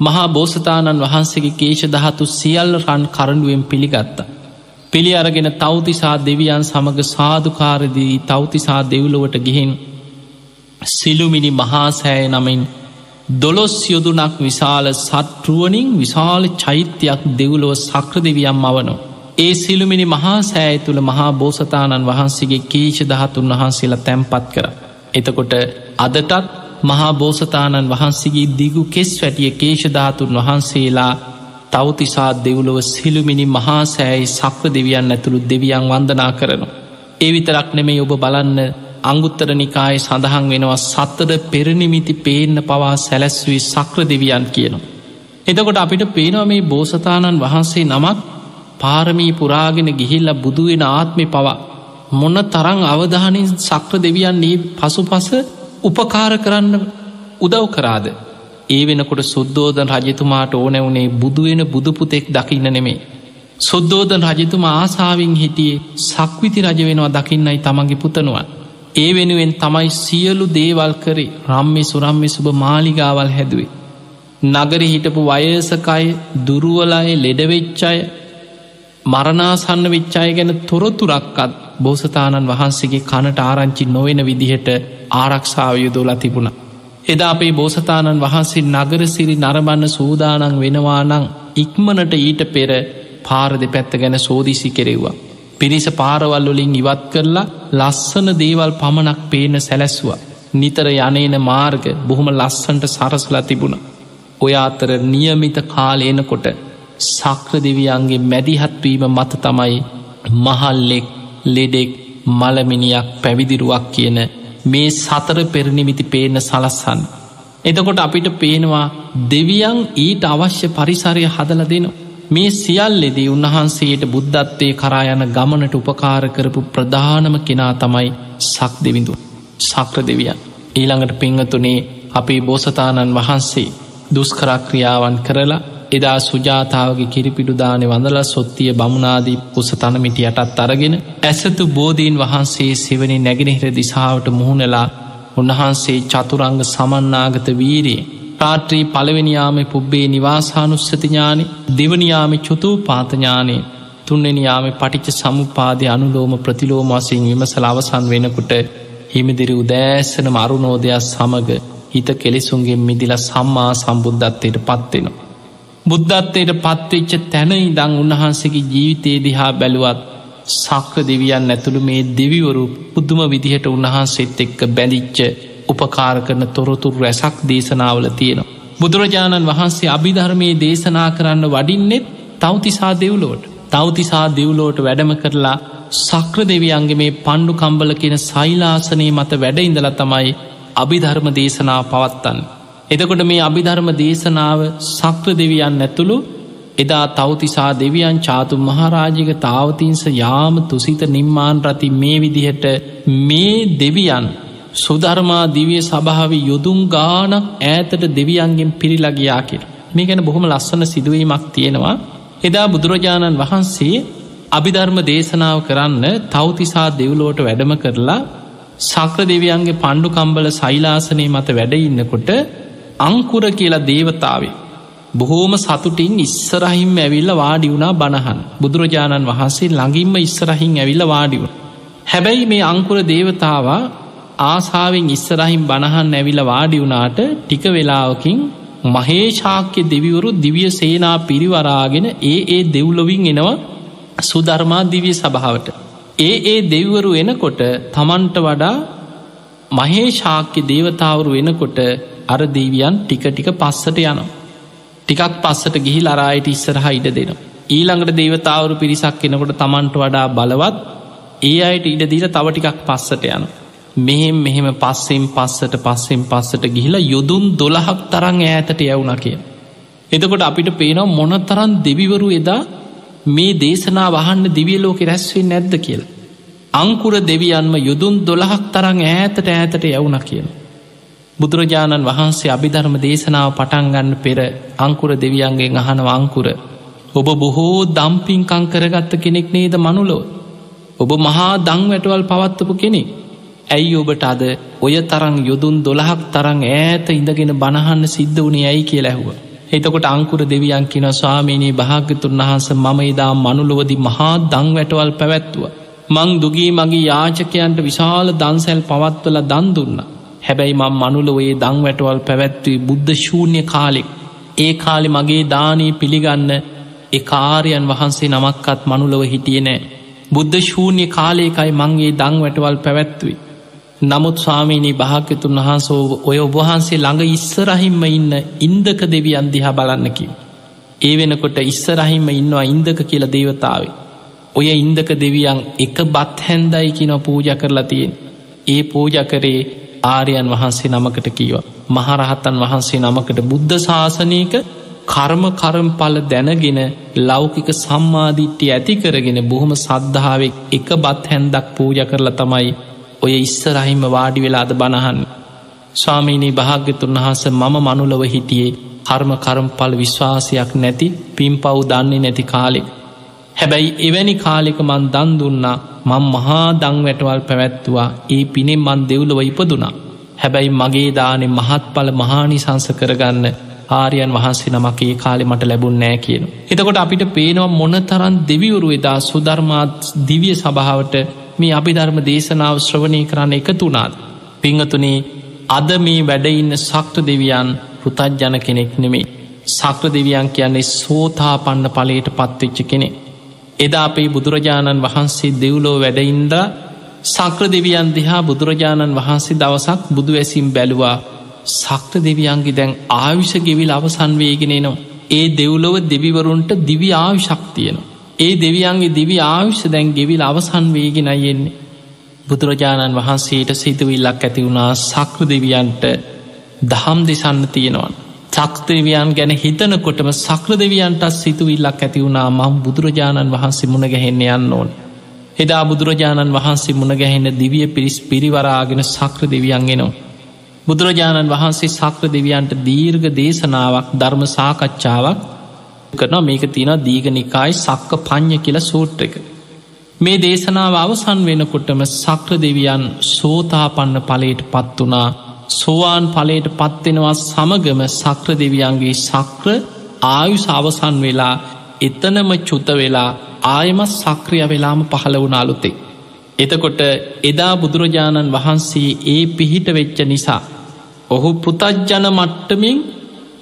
මහා බෝසතාණන් වහන්සේගේ කේෂ දහතු සියල්ල රන් කරඩුවෙන් පිළිගත්තා. පිළි අරගෙන තවතිසා දෙවියන් සමඟ සාධකාරදී තවතිසා දෙව්ලොවට ගිහින් සිලුමිනි මහාසෑය නමින් දොළොස් යොදුනක් විශාල සටරුවනින් විශාල චෛත්‍යයක් දෙව්ලොව සක්‍ර දෙවියම් මවනෝ. ඒ සිළුමිනි මහා සෑය තුළ මහා බෝසතාණන් වහන්සේගේ කීෂ දහතුන් වහන්සේලා තැම්පත් කර. එතකොට අදටත් මහා බෝසතාණන් වහන්සේගේ දිගු කෙස් වැටිය කේෂධාතුන් වහන්සේලා තවතිසා දෙව්ලොව සිළුමිනි මහා සෑයි සක්‍ර දෙවියන් ඇතුළු දෙවියන් වන්දනා කරනවා. ඒ විතරක් නෙමේ ඔබ බලන්න අංගුත්තර නිකාය සඳහන් වෙනවා සත්තද පෙරනිමිති පේන්න පවා සැලැස්වී සක්‍ර දෙවියන් කියනවා. එතකොට අපිට පේනවා මේ බෝසතාණන් වහන්සේ නමක් පාරමී පුරාගෙන ගිහිල්ල බුදුවෙන ආත්මි පවා මොන්න තරං අවධානින් සක්‍ර දෙවියන්නේ පසු පස උපකාර කරන්න උදව් කරාද. ඒ වෙනකොට සුද්දෝදන් රජතුමාට ඕනැවුණේ බුදුවෙන බුදුපුතෙක් දකින්න නෙමේ. සුද්දෝදන් රජතුමා ආසාාවෙන් හිටියේ සක්විති රජ වෙනවා දකින්නයි තමන්ගේ පුතනුවන්. ඒ වෙනුවෙන් තමයි සියලු දේවල් කරේ රම්මි සුරම්මි සුභ මාලිගාවල් හැදුවේ. නගර හිටපු වයසකයි දුරුවලය ලෙඩවෙච්චාය මරණාසන්න විච්චාය ගැන තොරතුරක්කත් බෝසතාණන් වහන්සේගේ කනට ආරංචි නොවෙන විදිහට ආරක්ෂාව යුදෝලා තිබුණ. එදා අපේ බෝසතාණන් වහන්සේ නගරසිරි නරබන්න සූදානන් වෙනවානං ඉක්මනට ඊට පෙර පාර දෙපැත්ත ගැන සෝදිසි කෙරෙව්වා. පිරිස පාරවල්ලොලින් ඉවත් කරලා ලස්සන දේවල් පමණක් පේන සැලැස්වා. නිතර යනේන මාර්ග බොහොම ලස්සන්ට සරසලා තිබුණ. ඔය අතර නියමිත කාලේනකොට සක්‍ර දෙවියන්ගේ මැදිහත්වීම මත තමයි මහල්ලෙක් ලෙඩෙක් මළමිනියක් පැවිදිරුවක් කියන මේ සතර පෙරනිමිති පේන සලස්සන්න. එතකොට අපිට පේනවා දෙවියන් ඊට අවශ්‍ය පරිසරය හදල දෙනවා. මේ සියල්ලෙදී උන්වහන්සේට බුද්ධත්වය කරා යන ගමනට උපකාර කරපු ප්‍රධානම කෙනා තමයි සක් දෙවිඳු සක්‍ර දෙවියන් ඊළඟට පිංහතුනේ අපේ බෝසතාණන් වහන්සේ දුස්කරක්‍රියාවන් කරලා එදා සුජාතාවගේ කිරිපිඩුදානය වඳල සොත්තිය බමුණනාදී උස තනමිටි යටත් අරගෙන ඇසතු බෝධීන් වහන්සේ සිවනි නැගෙනහිර දිසාාවට මුහුණලා උන්වහන්සේ චතුරංග සමන්නාගත වීරයේ රාත්‍රී පළවෙනියාම පුබ්බේ නිවාසානුස්සතිඥානෙ දෙවනියාම චුතු පාතඥානයේ තුන්නෙනයාම පටිච සමුපාදය අනුලෝම ප්‍රතිලෝම වසින් විමසල අවසන් වෙනකුට හිමිදිරි උදෑසන මරුණෝදයක් සමඟ හිත කෙලෙසුන්ගේ මිදිල සම්මා සම්බුද්ධත්වයට පත්වෙනවා. බුද්ධත්වයට පත්වෙච්ච තැන ඉදං උන්වහන්සේගේ ජීවිතයේ දිහා බැලුවත් සක්‍ර දෙවියන් ඇතුළු මේ දෙවිවරු පුද්දුම විදිහට උන්වහන්සේත් එක්ක බැලිච්ච උපකාර කරන තොරතුරු රැසක් දේශනාවල තියෙනවා. බුදුරජාණන් වහන්සේ අභිධර්මයේ දේශනා කරන්න වඩින්නෙත් තවතිසා දෙව්ලෝට තවතිසා දෙව්ලෝට වැඩම කරලා සක්‍ර දෙවියන්ගේ මේ පණ්ඩු කම්බල කියෙන සයිලාසනයේ මත වැඩ ඉඳල තමයි අභිධර්ම දේශනා පවත්තන්න. එදකොට මේ අභිධර්ම දේශනාව සක්‍ර දෙවියන් ඇතුළු එදා තවතිසා දෙවියන් චාතු මහරාජික තාවතින්ස යාම තුසිත නිම්මාන් රති මේ විදිහට මේ දෙවියන් සුධර්මා දිවිය සභාව යොදුම් ගානක් ඈතට දෙවියන්ගෙන් පිරිලගයා කිර මේ ගැන බොහොම ලස්සන සිදුවීමක් තියෙනවා. එදා බුදුරජාණන් වහන්සේ අභිධර්ම දේශනාව කරන්න තවතිසා දෙව්ලෝට වැඩම කරලා සක්‍ර දෙවියන්ගේ පණ්ඩු කම්බල සයිලාසනය මත වැඩඉන්නකොට අංකුර කියලා දේවතාවේ බොහෝම සතුටින් ඉස්සරහිම් ඇවිල්ල වාඩි වුණා බණහන්. බුදුරජාණන් වහන්සේ ළඟින්ම ඉස්සරහින් ඇවිල්ල වාඩිව. හැබැයි මේ අංකුර දේවතාවා ආසාාවෙන් ඉස්සරහිම් බණහන් ඇවිල වාඩි වුණාට ටික වෙලාවකින් මහේශාක්‍ය දෙවිවරු දිවිය සේනා පිරිවරාගෙන ඒ ඒ දෙව්ලොවින් එනවා සුධර්මා දිවිය සභාවට. ඒ ඒ දෙව්වරු එනකොට තමන්ට වඩා මහේශාක්‍ය දේවතාවරු වෙනකොට අර දෙවියන් ටික ටික පස්සට යනවා. ටිකක් පස්සට ගිහි ලරායට ඉස්සරහ ඉඩ දෙනවා. ඊළඟට දේවතාවරු පිරිසක් එනකොට තමන්ට වඩා බලවත් ඒ අයට ඉඩදීල තව ටිකක් පස්සට යන. මෙහෙම මෙහෙම පස්සෙන් පස්සට පස්සෙන් පස්සට ගිහිලා යොදුන් දොළහක් තරං ඈතට යවුණ කිය. එතකොට අපිට පේනවා මොන තරන් දෙවිවරු එදා මේ දේශනා වහන්න දිවියලෝක රැස්වෙන් නැද්ද කියලා. අංකුර දෙවියන්ම යුදුන් දොළහක් තරං ඈතට ඈතට යවුණ කියන. බුදුරජාණන් වහන්සේ අභිධර්ම දේශනාව පටන්ගන්න පෙර අංකුර දෙවියන්ගේ අහනව අංකුර. ඔබ බොහෝ දම්පින්කං කරගත්ත කෙනෙක් නේද මනුලෝ. ඔබ මහා දං වැටවල් පවත්වපු කෙනෙක්. ඇයි ඔබට අද ඔය තරං යොදුන් දොළහක් තරං ඈත ඉඳගෙන බණහන්න සිද්ධ වුණේ ඇයි කිය ලැහුව. එතකොට අංකුර දෙවියන් කින ස්වාමීනී භාගතුන් වහන්ස මම එදා මනුලොවදි මහා දං වැටවල් පැවැත්තුව. මං දුගී මගේ යාචකයන්ට විශාල දන්සැල් පවත්වල දන් දුන්න. හැබැයි මං මනුලොවේ දං වැටවල් පැවැත්වී බුද්ධ ශූන්‍ය කාලෙක්. ඒ කාලෙ මගේ දානී පිළිගන්න එකාරයන් වහන්සේ නමක්කත් මනුලොව හිටිය නෑ. බුද්ධ ශූන්‍ය කාලයකයි මංගේ දං වැටවල් පැවැත්වී. නමුත් ස්වාමීනී භාග්‍යතුන් වහන්සෝ ඔය ඔබහන්සේ ළඟ ඉස්සරහිම්ම ඉන්න ඉන්දක දෙවියන් දිහා බලන්නකි. ඒ වෙනකොට ඉස්සරහිම්ම ඉන්නවා ඉන්දක කියල දේවතාවේ. ඔය ඉන්දක දෙවියන් එක බත් හැන්දයි කියන පූජ කරලා තියෙන්. ඒ පූජ කරේ ආරයන් වහන්සේ නමකට කීවා. මහරහත්තන් වහන්සේ නමකට බුද්ධ ශාසනයක කර්ම කරම්පල දැනගෙන ලෞකික සම්මාධිට්ටි ඇති කරගෙන බොහොම සද්ධාවෙක් එක බත් හැන්දක් පූජ කරලා තමයි ඔය ඉස්සරහිම වාඩි වෙලාද බණහන්. ස්වාමීනී භාග්‍යතුන් වහස මම මනුලව හිටියේ හර්ම කරම්පල් විශ්වාසයක් නැති පින් පව් දන්නේ නැති කාලෙක්. හැබැයි එවැනි කාලෙක මන් දන් දුන්නා මං මහා දං වැටවල් පැවැත්තුවා ඒ පිනෙම් මන් දෙව්ලව ඉපදුනා. හැබැයි මගේ දානෙ මහත්ඵල මහානිසංස කරගන්න ආරයන් වහන්සේ නමක් ඒ කාලෙ මට ලැබුන් නෑ කියන. එතකොට අපිට පේනවා මොන තරන් දෙවිවරු එදා සුධර්මාත් දිවිය සභාවට මේ අභිධර්ම දේශනාව ශ්‍රවණය කරන්න එකතුනාද. පිංහතුනේ අද මේ වැඩඉන්න සක්‍ර දෙවියන් පෘතජ්ජන කෙනෙක් නෙමේ. සක්‍ර දෙවියන් කියන්නේ සෝතා පන්න පලට පත්වෙච්ච කෙනෙ. එදා අපේ බුදුරජාණන් වහන්සේ දෙව්ලෝ වැඩඉන්ද සක්‍ර දෙවියන් දිහා බුදුරජාණන් වහන්සේ දවසක් බුදු ඇසිම් බැලුවා සක්‍ර දෙවියන්ගේ දැන් ආවිෂ ගෙවිල් අවසන්වේගෙනනවා. ඒ දෙව්ලොව දෙවිවරුන්ට දිවි ආවිශක්තියනවා. ඒ දෙවියන්ගේ දිවි ආවිශ්‍ය දැන් ගෙවිල් අවසන් වේගෙන යෙන්නේ. බුදුරජාණන් වහන්සේට සිතුවිල්ලක් ඇති වුණා සක්‍ර දෙවියන්ට දහම් දෙසන්න තියෙනවා. චක්තේවයන් ගැන හිතනකොටම සක්‍ර දෙවියන්ටත් සිතුවිල්ලක් ඇති වුණා මං බුදුරජාණන් වහන්සේ මුණ ගැහෙන්න යන්න ඕන්. එදා බුදුරජාණන් වහන්සේ මුණ ගැහෙන්න දිවිය පිරිස් පිරිවරාගෙන සක්‍ර දෙවියන්ගෙනවා. බුදුරජාණන් වහන්සේ සක්‍ර දෙවියන්ට දීර්ඝ දේශනාවක් ධර්ම සාකච්ඡාවක් කරන මේක තියෙන දීගනිකායි සක්ක පං්ඥ කියල සූට්‍ර එක. මේ දේශනාව අවසන් වෙනකොටම සක්‍ර දෙවියන් සෝතාපන්න පලයට පත් වනා සෝවාන් පලයට පත්වෙනවා සමගම සක්‍ර දෙවියන්ගේ සක්‍ර ආයුස අවසන් වෙලා එතනම චුත වෙලා ආයමත් සක්‍රිය වෙලාම පහළ වුණාලුතේ. එතකොට එදා බුදුරජාණන් වහන්සේ ඒ පිහිට වෙච්ච නිසා. ඔහු පෘතජ්ජන මට්ටමින්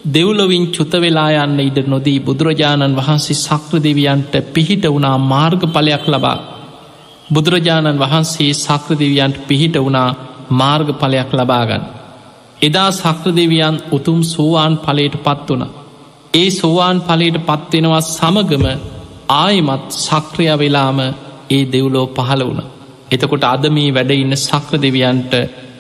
දෙව්ලොවින් චුත වෙලා යන්න ඉඩ නොදී බුදුරජාණන් වහන්සේ සක්‍ර දෙවියන්ට පිහිට වුණා මාර්ග පලයක් ලබා. බුදුරජාණන් වහන්සේ සක්‍ර දෙවියන්ට පිහිට වුණා මාර්ග පලයක් ලබාගන්න. එදා සක්‍ර දෙවියන් උතුම් සෝවාන් පලයට පත් වන. ඒ සෝවාන් පලයට පත්වෙනවා සමගම ආයමත් සක්‍රිය වෙලාම ඒ දෙව්ලෝ පහළ වුණ. එතකොට අද මේ වැඩ ඉන්න සක්‍ර දෙවියන්ට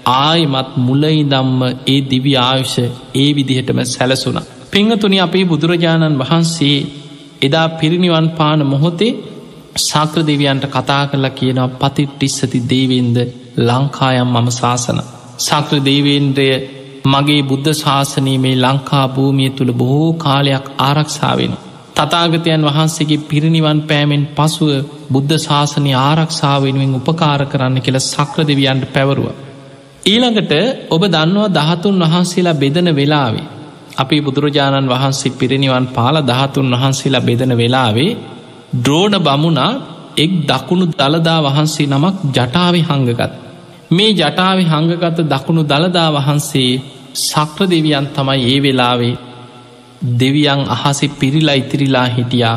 ආයමත් මුලයිදම්ම ඒ දිවි ආයුෂ ඒ විදිහටම සැලසුන. පිංහතුනි අපේ බුදුරජාණන් වහන්සේ එදා පිරිනිවන් පාන මොහොතේ සාක්‍ර දෙවියන්ට කතා කරලා කියනවා පතිට්ටිස්සති දේවෙන්ද ලංකායම් මම ශාසන. සක්‍ර දේවේන්ද්‍රය මගේ බුද්ධ ශාසනී මේ ලංකා භූමිය තුළ බොහෝ කාලයක් ආරක්ෂාවෙන. තතාගතයන් වහන්සේගේ පිරිනිවන් පෑමෙන් පසුව බුද්ධ ශාසනය ආරක්ෂාවෙනුවෙන් උපකාර කරන්න කියල සක්‍ර දෙවියන්ට පැවරුව. ඊළඟට ඔබ දන්නවා දහතුන් වහන්සේලා බෙදන වෙලාවේ. අපි බුදුරජාණන් වහන්සේ පිරිනිවන් පාල දහතුන් වහන්සේලා බෙදන වෙලාවේ ද්‍රෝණ බමුණා එක් දකුණු දළදා වහන්සේ නමක් ජටාවි හංගගත්. මේ ජටාව හංගගත දකුණු දළදා වහන්සේ සක්‍ර දෙවියන් තමයි ඒ වෙලාවේ දෙවියන් අහසේ පිරිලා ඉතිරිලා හිටියා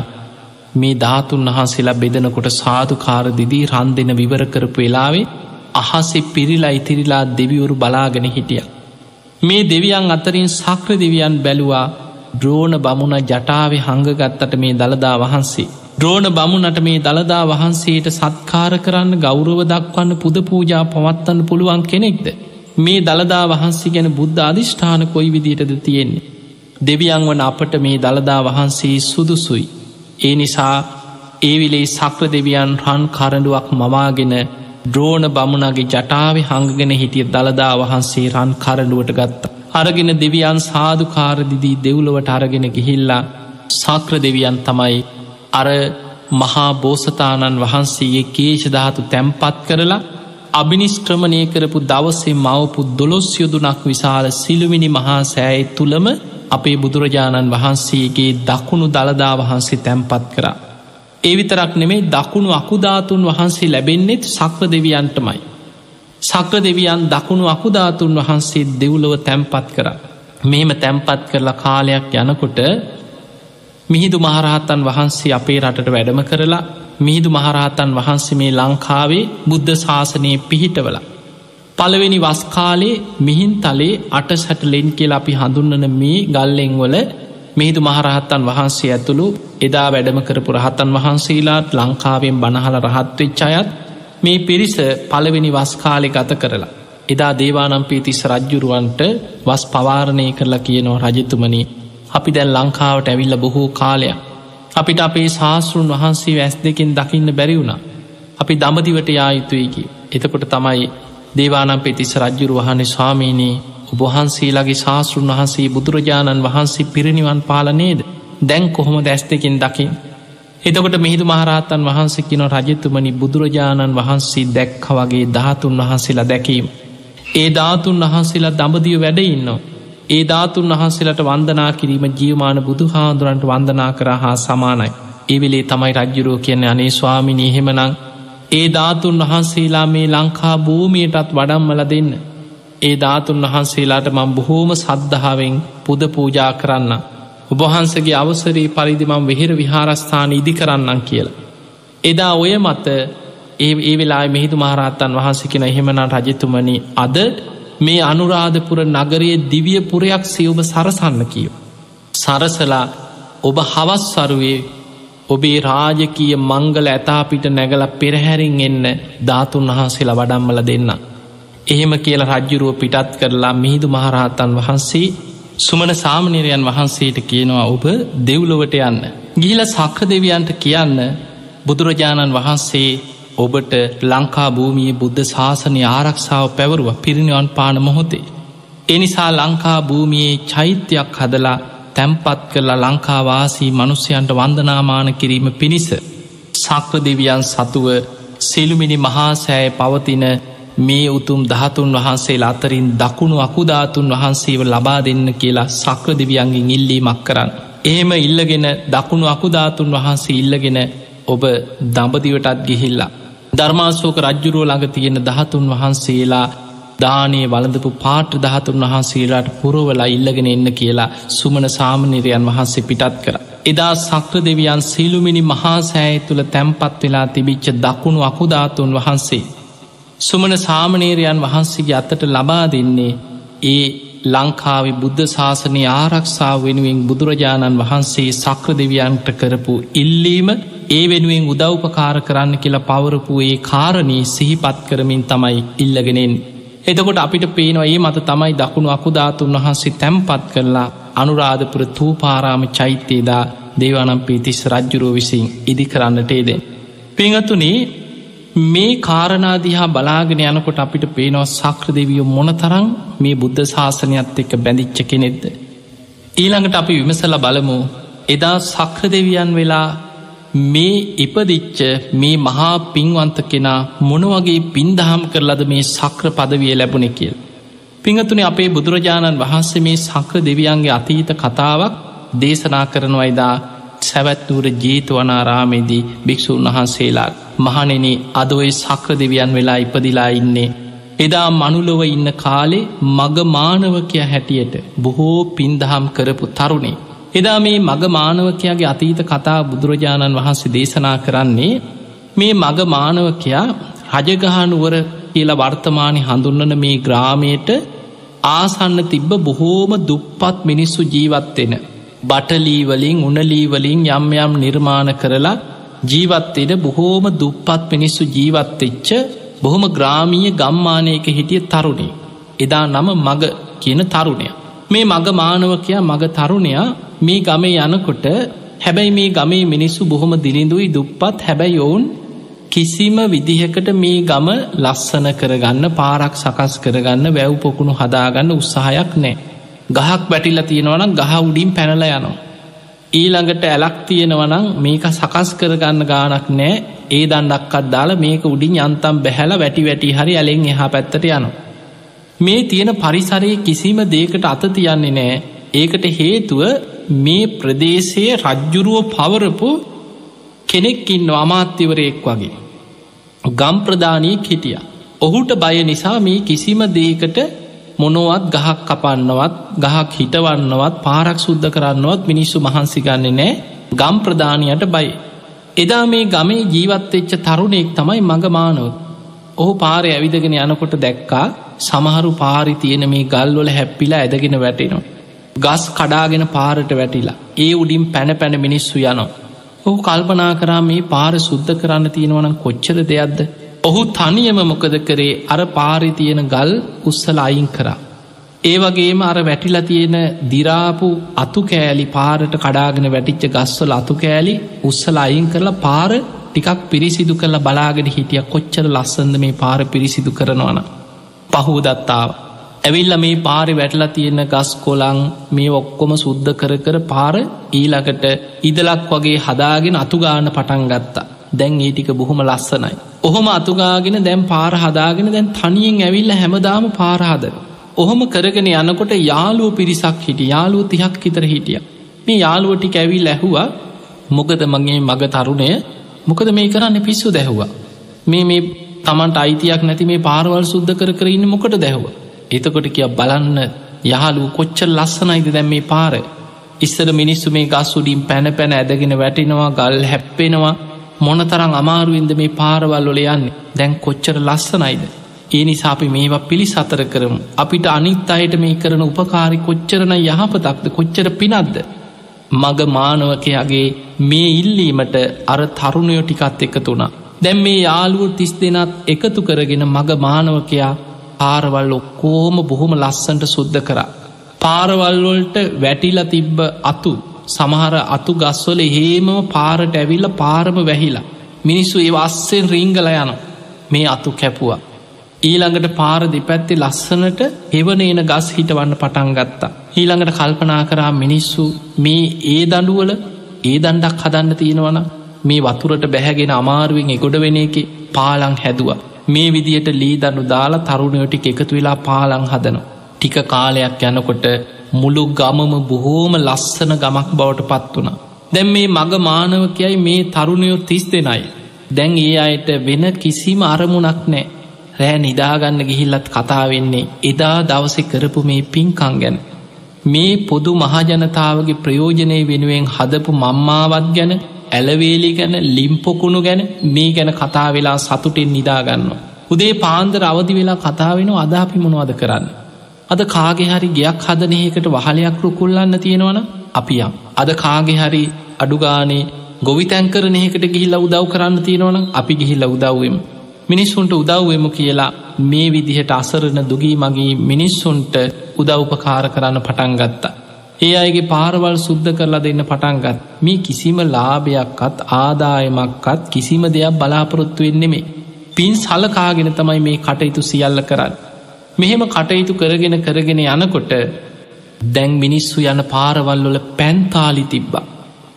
මේ ධාතුන් වහන්සේලා බෙදනකොට සාධකාර දිදී රන් දෙන විවර කරපු වෙලාවේ අහසේ පිරිලා ඉතිරිලා දෙවිවරු බලාගෙන හිටිය. මේ දෙවියන් අතරින් සක්‍ර දෙවියන් බැලුවා ද්‍රෝණ බමුණ ජටාව හංගගත්තට මේ දළදා වහන්සේ. ද්‍රෝණ බමුණට මේ දළදා වහන්සේට සත්කාර කරන්න ගෞරව දක්වන්න පුද පූජා පවත්වන්න පුළුවන් කෙනෙක්ද. මේ දළදා වහන්සේ ගැන බුද්ධ අධිෂ්ඨාන කොයි විදිටද තියෙන්නේ. දෙවියන් වන අපට මේ දළදා වහන්සේ සුදුසුයි. ඒ නිසා ඒවිලේ සක්‍ර දෙවියන් රන් කරඩුවක් මවාගෙන ද්‍රෝණ බමුණගේ ජටාව හංගගෙන හිටිය දළදා වහන්සේ රන් කරඩුවට ගත්ත. අරගෙන දෙවියන් සාධකාරදිදී දෙව්ලොවට අරගෙන ගිහිල්ලා සක්‍ර දෙවියන් තමයි අර මහා බෝසතාණන් වහන්සේගේ කේශධාතු තැම්පත් කරලා අභිනිස්ක්‍රමණය කරපු දවසේ මවපු දොළොස් යුදුනක් විශාල සිළුමිනි මහා සෑයි තුළම අපේ බුදුරජාණන් වහන්සේගේ දකුණු දළදා වහන්සේ තැම්පත් කරා. ඒ විතරක් නෙමේ දකුණු අකුධාතුන් වහන්සේ ලැබෙන්නෙත් සක්‍ර දෙවියන්ටමයි. සක්‍ර දෙවියන් දකුණු අකුධාතුන් වහන්සේ දෙව්ලොව තැම්පත් කර. මෙහෙම තැම්පත් කරලා කාලයක් යනකොට මිහිදු මහරහතන් වහන්සේ අපේ රටට වැඩම කරලා මිහිදු මහරහතන් වහන්සේ මේ ලංකාවේ බුද්ධ ශාසනය පිහිටවල. පළවෙනි වස්කාලේ මිහින් තලේ අට සැටලෙන් කියල අපි හඳුන්නන මේ ගල්ලෙංවල මිහිදු මහරහත්තන් වහන්සේ ඇතුළු එදා වැඩම කරපු රහතන් වහන්සේලාත් ලංකාවෙන් බණහල රහත්වෙච්ච අයත් මේ පිරිස පළවෙනි වස්කාලෙ ගත කරලා. එදා දේවානම්පී තිස්ස රජ්ජුරුවන්ට වස් පවාරණය කරලා කියනවා රජතුමනී අපි දැල් ලංකාවට ඇවිල්ල බොහෝ කාලයක්. අපිට අපේ ශාස්තෘන් වහන්සේ වැස් දෙකින් දකින්න බැරිවුණ. අපි දමදිවට යායුතුයකි. එතකොට තමයි දේවානම් පෙතිස් රජ්ජුරු වහනේ ස්වාමීනී ඔබහන්සේලාගේ ශාස්තෘන් වහන්සේ බුදුරජාණන් වහන්සේ පිරිනිවන් පාලනේද දැන් කොහොම දැස් දෙකින් දකිින්. එතකොට මිහිදු මහරහතන් වහන්සේ කින රජතුමනි බුදුරජාණන් වහන්සේ දැක්ක වගේ ධාතුන් වහන්සේලා දැකීම. ඒ ධාතුන් වහන්සේලා දඹදිය වැඩඉන්නවා. ඒ ධාතුන් වහන්සේලට වන්දනා කිරීම ජීවමාන බුදු හාදුරන්ට වන්දනා කර හා සමානයි. එවෙලේ තමයි රජ්ජුරුව කියන්න අනේ ස්වාමිනි එහෙමනං ඒ ධාතුන් වහන්සේලා මේ ලංකා භූමියටත් වඩම්මල දෙන්න. ඒ ධාතුන් වහන්සේලාට මං බොහෝම සද්ධාවෙන් පුද පූජා කරන්න. ඔබහන්සගේ අවසරී පරිදි මං වෙහෙර විහාරස්ථාන ඉදි කරන්නම් කියලා. එදා ඔය මත ඒ ඒ වෙලා මෙහිදු මහරත්තන් වහන්සකින එහෙමනා රජතුමනි අද මේ අනුරාධපුර නගරයේ දිවියපුරයක් සියඔබ සරසන්න කියෝ. සරසලා ඔබ හවස්වරුවේ ඔබේ රාජකීය මංගල ඇතාපිට නැගල පෙරහැරින් එන්න ධාතුන් වහන්සේලා වඩම්මල දෙන්න. එහෙම කියල රජ්ජුරුව පිටත් කරලා මිහිදු මහරහතන් වහන්සේ සුමන සාමනිරයන් වහන්සේට කියනවා ඔබ දෙව්ලොවට යන්න. ගිහිල සක්‍ර දෙවියන්ට කියන්න බුදුරජාණන් වහන්සේ ඔබට ලංකා භූමියයේ බුද්ධ ශාසනය ආරක්ෂාව පැවරුව පිරිනිවන් පාන මොහොතේ. එනිසා ලංකා භූමියයේ චෛත්‍යයක් හදලා තැම්පත් කරලා ලංකාවාසී මනුස්්‍යයන්ට වන්දනාමාන කිරීම පිණිස සක්‍ර දෙවියන් සතුව සෙළුමිනි මහාසෑය පවතින මේ උතුම් දහතුන් වහන්සේලා අතරින් දකුණු අකුධාතුන් වහන්සේව ලබා දෙන්න කියලා සක්‍ර දෙවියන්ගෙන් ඉල්ලීමක් කරන්න. එහෙම ඉල්ලගෙන දකුණු අකුධාතුන් වහන්සේ ඉල්ලගෙන ඔබ දඹදිවටත් ගිහිල්ලා. ධර්මාශෝක රජ්ජුරුව ළඟ තියෙන දහතුන් වහන්සේලා දානේ වලඳපු පාට්‍ර දහතුන් වහන්සේලාට පුරවලා ඉල්ලගෙන එන්න කියලා සුමන සාමනිරයන් වහන්සේ පිටත් කර. එදා සක්‍ර දෙවියන් සීලුමිනි මහාසෑය තුළ තැම්පත් වෙලා තිබිච්ච දකුණු අකුධාතුන් වහන්සේ. සුමන සාමනේරයන් වහන්සේගේ අතට ලබා දෙන්නේ ඒ ලංකාවේ බුද්ධ ශාසනය ආරක්ෂාව වෙනුවෙන් බුදුරජාණන් වහන්සේ සක්‍ර දෙවියන්ට කරපු ඉල්ලීම ඒ වෙනුවෙන් උදව්පකාර කරන්න කියලා පවරපු ඒ කාරණී සිහිපත් කරමින් තමයි ඉල්ලගෙනෙන්. එතකොට අපිට පේනවා ඒ මත තමයි දකුණු අකුධාතුන් වහන්සේ තැම්පත් කරලා අනුරාධපුර තූපාරාම චෛත්‍යයේදා දේවානම් පිතිස් රජ්ජුරුව විසින් ඉදි කරන්නට ඒදෙන්. පිංහතුනේ මේ කාරණාදිහා බලාගෙන යනකොට අපිට පේනවා සක්‍ර දෙවියෝ මොන තරං මේ බුද්ධ ශාසනයත් එක්ක බැඳිච්ච කෙනෙක්ද. ඊළඟට අපි විමසල බලමු එදා සක්‍ර දෙවියන් වෙලා මේ ඉපදිච්ච මේ මහා පින්වන්ත කෙනා මොනවගේ පින්දහම් කරලද මේ සක්‍ර පදවිය ලැබුණ කියල්. පිංහතුනේ අපේ බුදුරජාණන් වහන්සේ මේ සක්‍ර දෙවියන්ගේ අතීත කතාවක් දේශනා කරනවයිදා සැවැත්නූර ජීතවනාරාමේදී භික්‍ෂූන් වහන්සේලාත් මහනෙන අදඔයි සක්‍ර දෙවියන් වෙලා ඉපදිලා ඉන්නේ. එදා මනුලොව ඉන්න කාලේ මග මානවකය හැටියට බොහෝ පින්දහම් කරපු තරුණේ. එදා මේ මග මානවකයාගේ අතීත කතා බුදුරජාණන් වහන්සේ දේශනා කරන්නේ මේ මග මානවකයා රජගහනුවර කියලා වර්තමානි හඳුන්නන මේ ග්‍රාමයට ආසන්න තිබ්බ බොහෝම දුප්පත් මිනිස්සු ජීවත්වෙන. බටලීවලින් උනලීවලින් යම් යම් නිර්මාණ කරලා ජීවත්තෙන බොහෝම දුප්පත් මිනිස්සු ජීවත්තෙච්ච බොහොම ග්‍රාමීය ගම්මානයක හිටිය තරුණේ. එදා නම මග කියන තරුණය. මේ මග මානවකයා මග තරුණයා මේ ගමේ යනකොට හැබැයි මේ ගමේ මිනිස්සු බොහොම දිලිඳුයි දුප්පත් හැබැයි ඔවුන් කිසිම විදිහකට මේ ගම ලස්සන කරගන්න පාරක් සකස් කරගන්න වැව් පොකුණු හදාගන්න උත්සාහයක් නෑ. ගහක් වැටිල්ල තියෙනවනම් ගහ උඩින් පැනල යනවා. ඊළඟට ඇලක් තියෙනවනම් මේක සකස් කරගන්න ගානක් නෑ ඒ දන්නක්කත් දාලා මේක උඩින් යන්තම් බැහැල වැටි වැටි හරි ඇලෙන් එහා පැත්තට යනවා. මේ තියෙන පරිසරයේ කිසිම දේකට අත තියන්නේ නෑ ඒකට හේතුව මේ ප්‍රදේශයේ රජ්ජුරුව පවරපු කෙනෙක්කින්න අමාත්‍යවරයෙක් වගේ. ගම් ප්‍රධානී හිටිය. ඔහුට බය නිසා මේ කිසිම දේකට මොනොවත් ගහක් කපන්නවත් ගහක් හිටවන්නවත් පාරක් සුද්ධ කරන්නවත් මිනිස්සු මහන්සිගන්නේ නෑ ගම් ප්‍රධානයට බයි. එදා මේ ගමේ ජීවත්වෙච්ච තරුණෙක් තමයි මඟමානව. ඔහු පාරය ඇවිදගෙන යනකොට දැක්කා සමහරු පාරි තියෙන මේ ගල්වල හැප්පිලා ඇදගෙන වැටෙනවා. ගස් කඩාගෙන පාරට වැටිලා ඒ උඩින් පැන පැන මිනිස්සු යනවා. ඔහු කල්පනා කරා මේ පාර සුද්ධ කරන්න තියෙනවනම් කොච්චර දෙයක්ද ඔහු තනියම මොකද කරේ අර පාරි තියෙන ගල් උස්සල අයින් කරා. ඒ වගේම අර වැටිලා තියෙන දිරාපු අතු කෑලි පාරට කඩාගෙන වැටිච්ච ගස්වල අතු කෑලි උස්සල අයින් කරලා පාර ටිකක් පිරිසිදු කරලා බලාගෙන හිටිය කොච්චර ලස්සන්ද මේ පාර පිරිසිදු කරනවන. පහුදත්තාව. ඇවිල්ල මේ පාරි වැටලා තියෙන ගස් කොලං මේ ඔක්කොම සුද්ධ කර කර පාර ඊලකට ඉදලක් වගේ හදාගෙන අතුගාන පටන් ගත්තා. දැන් ඒ ටික බොහොම ලස්සනයි. ඔහොම අතුගාගෙන දැම් පාර හදාගෙන දැන් තනියෙන් ඇවිල්ල හැමදාම පාරාද. ඔහොම කරගෙන යනකොට යාලුව පිරිසක් හිට යාලුව තිහක් හිතර හිටිය. මේ යාලුවටි ඇවිල් ඇහුවා මොකද මගේ මග තරුණය මොකද මේ කරන්න පිස්සු දැහවා. මේ මේ තමන්ට අයිතියක් නැති මේ පාරවල් සුද්ධ කර කරන්න මොකට දැහව. එතකොට කිය බලන්න යහලු කොච්ච ලස්සනයිද දැම් මේ පාර. ඉස්සර මිනිස්සු මේ ගස් උඩින් පැන පැන ඇදගෙන වැටිනවා ගල් හැප්පෙනවා මොනතරං අමාරුවෙන්ද මේ පාරවල් ොල යන්නේ දැන් කොච්චර ලස්සනයිද. ඒ නිසා අපි මේවා පිළි සතර කරමු අපිට අනිත් අයට මේ කරන උපකාරි කොච්චරන යහපතක්ද කොච්චර පිනක්ද. මග මානවකයාගේ මේ ඉල්ලීමට අර තරුණයෝ ටිකත් එකතුුණා. දැම් මේ යාළුව තිස් දෙනත් එකතු කරගෙන මග මානවකයා පාරවල් ඔක්කෝම බොහොම ලස්සන්ට සුද්ධ කරා. පාරවල්වොල්ට වැටිලා තිබ්බ අතු සමහර අතු ගස්වල හේමම පාරට ඇවිල්ල පාරම වැහිලා. මිනිස්සු ඒ අස්සෙන් රිංගල යන මේ අතු කැපුවා. ඊළඟට පාර දෙපැත්ති ලස්සනට හෙවන එන ගස් හිටවන්න පටන් ගත්තා. ඊළඟට කල්පනා කරා මිනිස්සු මේ ඒ දඩුවල ඒ දණ්ඩක් හදන්න තියෙනවන මේ වතුරට බැහැගෙන අමාරුවෙන් එගොඩ වෙන එක පාලං හැදවා. මේ විදියට ලී දන්නු දාලා තරුණයෝටික් එකතු වෙලා පාලං හදනවා. ටික කාලයක් යනකොට මුළු ගමම බොහෝම ලස්සන ගමක් බවට පත් වුණ. දැන් මේ මග මානවකයයි මේ තරුණයෝ තිස් දෙනයි. දැන් ඒ අයට වෙන කිසිම අරමුණක් නෑ රෑ නිදාගන්න ගිහිල්ලත් කතාවෙන්නේ එදා දවසෙ කරපු මේ පින්කං ගැන. මේ පොදු මහජනතාවගේ ප්‍රයෝජනය වෙනුවෙන් හදපු මම්මාවත් ගැන ඇලවේලි ගැන ලිම්පොකුණු ගැන මේ ගැන කතා වෙලා සතුටෙන් නිදාගන්න. උදේ පාන්දර අවදි වෙලා කතාවෙන අදාපි මොනවද කරන්න. අද කාගෙ හරි ගයක් හදනයකට වහලයක් රුකුල්ලන්න තියෙනවන අපියම්. අද කාගෙ හරි අඩුගානේ ගොවිතැන්කරනයකට ගිහිල්ල උදව් කරන්න තියෙනවන අපි ගිහිල්ල උදව්වෙම. මිනිස්සුන්ට උදව්වෙමු කියලා මේ විදිහට අසරණ දුගී මගේ මිනිස්සුන්ට උදව්පකාර කරන්න පටන් ගත්තා. ඒ අයගේ පාරවල් සුද්ධ කරලා දෙන්න පටන්ගත් මේ කිසිම ලාභයක්කත් ආදායමක්කත් කිසිම දෙයක් බලාපොරොත්තු වෙන්නෙමේ. පින් සලකාගෙන තමයි මේ කටයුතු සියල්ල කරන්න. මෙහෙම කටයුතු කරගෙන කරගෙන යනකොට දැන් මිනිස්සු යන පාරවල්වල පැන්තාලි තිබ්බා.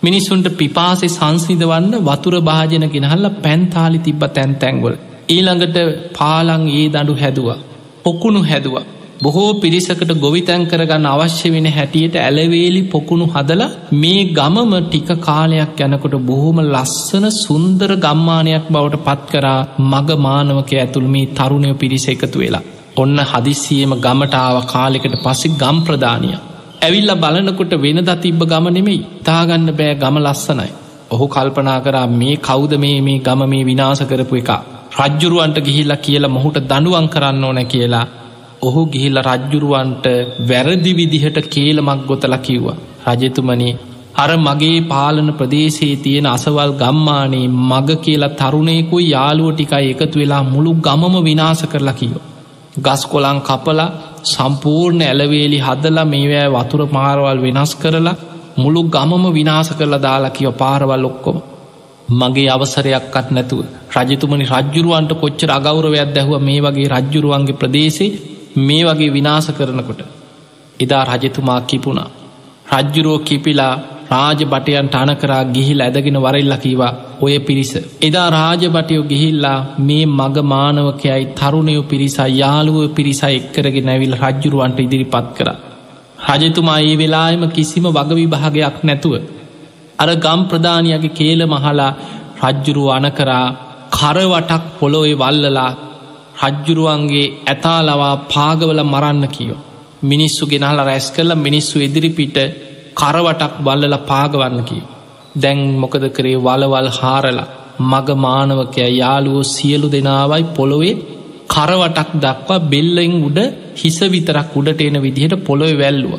මිනිස්සුන්ට පිපාසෙ සංසිදවන්න වතුර භාජන ගෙනහල්ල පැන්තාලි තිබ්බ තැන්තැන්ගොල්. ඊළඟට පාලං ඒ දඩු හැදවා. පොකුණු හැදවා. බොහෝ පිරිසකට ගොවිතැන් කරගන්න අවශ්‍ය වෙන හැටියට ඇලවේලි පොකුණු හදල මේ ගමම ටික කාලයක් යැනකොට බොහොම ලස්සන සුන්දර ගම්මානයක් බවට පත් කරා මග මානවක ඇතුළ මේ තරුණය පිරිස එකතු වෙලා. ඔන්න හදිස්සියම ගමටාව කාලෙකට පස්සෙ ගම් ප්‍රධානිය. ඇවිල්ල බලනකොට වෙන දතිබ්බ ගම නෙමෙයි තාගන්න බෑ ගම ලස්සනයි. ඔහු කල්පනා කරා මේ කෞද මේ මේ ගම මේ විනාස කරපු එක. රජ්ජුරුවන්ට ගිහිල්ලා කියලා මොහුට දඩුවන් කරන්න ඕන කියලා ඔහු ගිහිල්ල රජ්ජුරුවන්ට වැරදි විදිහට කේලමක් ගොතල කිව්වා. රජතුමනි අර මගේ පාලන ප්‍රදේශයේ තියෙන අසවල් ගම්මානේ මග කියලා තරුණයකුයි යාලුව ටිකයි එකතු වෙලා මුළු ගමම විනාස කරලා කිව. ගස් කොලං කපලා සම්පූර්ණ ඇලවේලි හදලා මේවෑ වතුර මාරවල් වෙනස් කරලා මුළු ගමම විනාස කරලා දාලා කිව පාරවල් ඔක්කොම. මගේ අවසරයක්කත් නැතුව. රජතුමනි රජ්ජුරුවන්ට කොච්චර අගෞරවයක් දැහුව මේ වගේ රජ්ජුරුවන්ගේ ප්‍රදේශේ මේ වගේ විනාස කරනකොට. එදා රජතුමා කිපුණා. රජ්ජුරෝ කිපිලා රාජ බටයන්ට අනකරා ගිහිල් ඇදගෙන වරල්ලකිවා ඔය පිරිස. එදා රාජබටයෝ ගිහිල්ලා මේ මග මානවකයයි තරුණයෝ පිරිසා යාළුව පිරිසා එක්කරගෙන ඇවිල් රජ්ජුරුවන්ට ඉදිරිපත් කර. රජතුමා ඒ වෙලායම කිසිම වගවිභාගයක් නැතුව. අර ගම් ප්‍රධානයගේ කේල මහලා රජ්ජුරුව අනකරා කරවටක් පොළොවේ වල්ලලා රජ්ජුරුවන්ගේ ඇතාලවා පාගවල මරන්න කියෝ. මිනිස්සු ගෙනහල රැස් කල්ල මිනිස්සු ඉදිරිපිට කරවටක් බල්ලල පාගවන්න කියෝ. දැන් මොකද කරේ වලවල් හාරලා මග මානවකය යාලුවෝ සියලු දෙනාවයි පොළොවේ කරවටක් දක්වා බෙල්ලෙන් උඩ හිස විතරක් උඩට එන විදිහට පොළොව වැල්ලුව.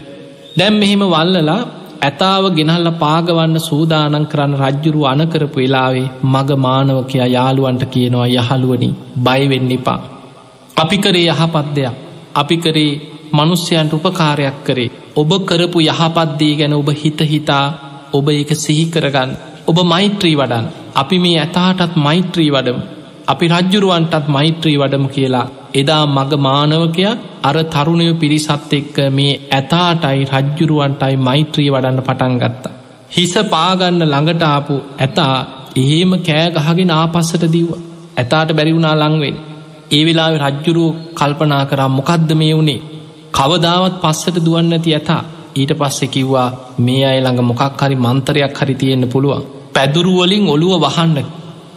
දැම් මෙහෙම වල්ලලා ඇතාව ගෙනහල්ල පාගවන්න සූදානන් කරන්න රජ්ජුරු අනකරපු වෙලාවේ මග මානවකයා යාළුවන්ට කියනවා යහළුවනි බයිවෙන්න එපා. අපි කරේ යහපත් දෙයක් අපි කරේ මනුස්්‍යයන්ට උපකාරයක් කරේ ඔබ කරපු යහපත්දී ගැන ඔබ හිත හිතා ඔබ එක සිහි කරගන්න ඔබ මෛත්‍රී වඩන් අපි මේ ඇතාටත් මෛත්‍රී වඩම අපි රජ්ජුරුවන්ටත් මෛත්‍රී වඩම කියලා එදා මග මානවකයා අර තරුණය පිරිසත් එක්ක මේ ඇතාටයි රජ්ජුරුවන්ටයි මෛත්‍රී වඩන්න පටන් ගත්තා. හිස පාගන්න ළඟට ආපු ඇතා එහෙම කෑගහගෙන ආපස්සට දීව. ඇතාට බැරිවුණා ලංවෙන්. ඒ වෙලා රජ්ජුරුව කල්පනා කරා මොකක්ද මේ වුණේ. කවදාවත් පස්සට දුවන්න ඇති ඇතා ඊට පස්සෙ කිව්වා මේ අය ළඟ මොකක් හරි මන්තරයක් හරි තියෙන්න්න පුළුවන්. පැදුරුවලින් ඔළුව වහන්න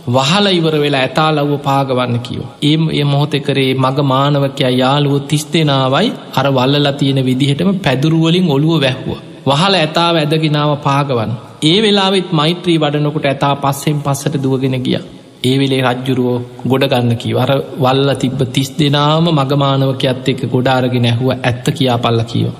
වහල ඉවර වෙලා ඇතා ලව්ව පාගවන්න කියෝ. ඒම් ඒ මොහොත කරේ මග මානවකයා යාළුව තිස් දෙනාවයි අර වල්ලලා තියෙන විදිහටම පැදුරුවලින් ඔළුව වැැහ්ව. වහල ඇතාව ඇදගෙනාව පාගවන්. ඒ වෙලාවෙත් මෛත්‍රී වඩනකොට ඇතා පස්සෙන් පස්සට දුවගෙන ගිය. ඒ වෙලේ රජ්ජුරුවෝ ගොඩගන්න කිව අර වල්ල තිබ්බ තිස් දෙනාම මගමානවකයත් එක්ක ගොඩාරගෙන ඇහුව ඇත්ත කියා පල්ල කියෝ.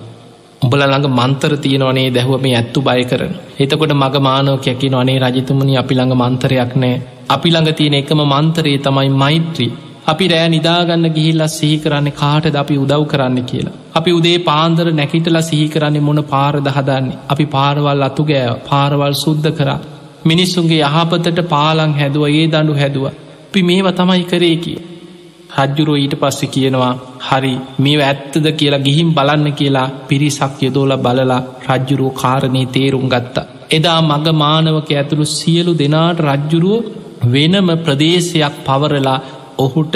උඹල ළඟ මන්තර තියෙනවනේ දැහුව මේ ඇත්තු බය කරන. එතකොට මග මානවකයකි නොනේ රජතුමනි අපි ළඟ මන්තරයක් නෑ අපි ළඟ තියෙන එකම මන්තරයේ තමයි මෛත්‍රී අපි රෑ නිදාගන්න ගිහිල්ලා සිහි කරන්නේ කාටද අපි උදව් කරන්න කියලා. අපි උදේ පාන්දර නැකිටලා සිහි කරන්නේ මොන පාරද හදන්නේ. අපි පාරවල් අතු ගෑ පාරවල් සුද්ධ කරා. මිනිස්සුන්ගේ යහපතට පාලං හැදුව ඒ දඩු හැදුව. පි මේව තමයි කරේ කිය. රජ්ජුරුව ඊට පස්සෙ කියනවා හරි මේ ඇත්තද කියලා ගිහිම් බලන්න කියලා පිරිසක් යදෝල බලලා රජ්ජුරුව කාරණය තේරුම් ගත්තා. එදා මග මානවක ඇතුළු සියලු දෙනාට රජ්ජුරුව වෙනම ප්‍රදේශයක් පවරලා ඔහුට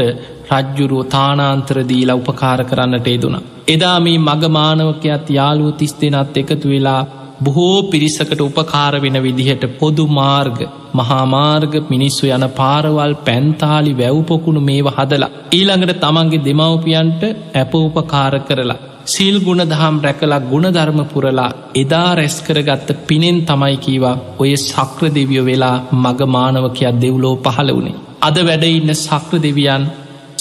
රජ්ජුරුව තානාන්තර දීලා උපකාර කරන්නට ේදුන. එදා මේ මගමානවකයත් යාළුව තිස් දෙනත් එකතු වෙලා බොහෝ පිරිසකට උපකාර වෙන විදිහට පොදු මාර්ග මහාමාර්ග මිනිස්සු යන පාරවල් පැන්තාලි වැව්පොකුණු මේව හදලා. ඊළඟට තමන්ගේ දෙමවපියන්ට ඇප උපකාර කරලා. සිල් ගුණ දහම් රැකලා ගුණධර්ම පුරලා එදා රැස්කරගත්ත පිනෙන් තමයි කීවා ඔය සක්‍ර දෙවියෝ වෙලා මගමානවකයක් දෙව්ලෝ පහළ වුණේ. අද වැඩඉන්න සක්‍ර දෙවියන්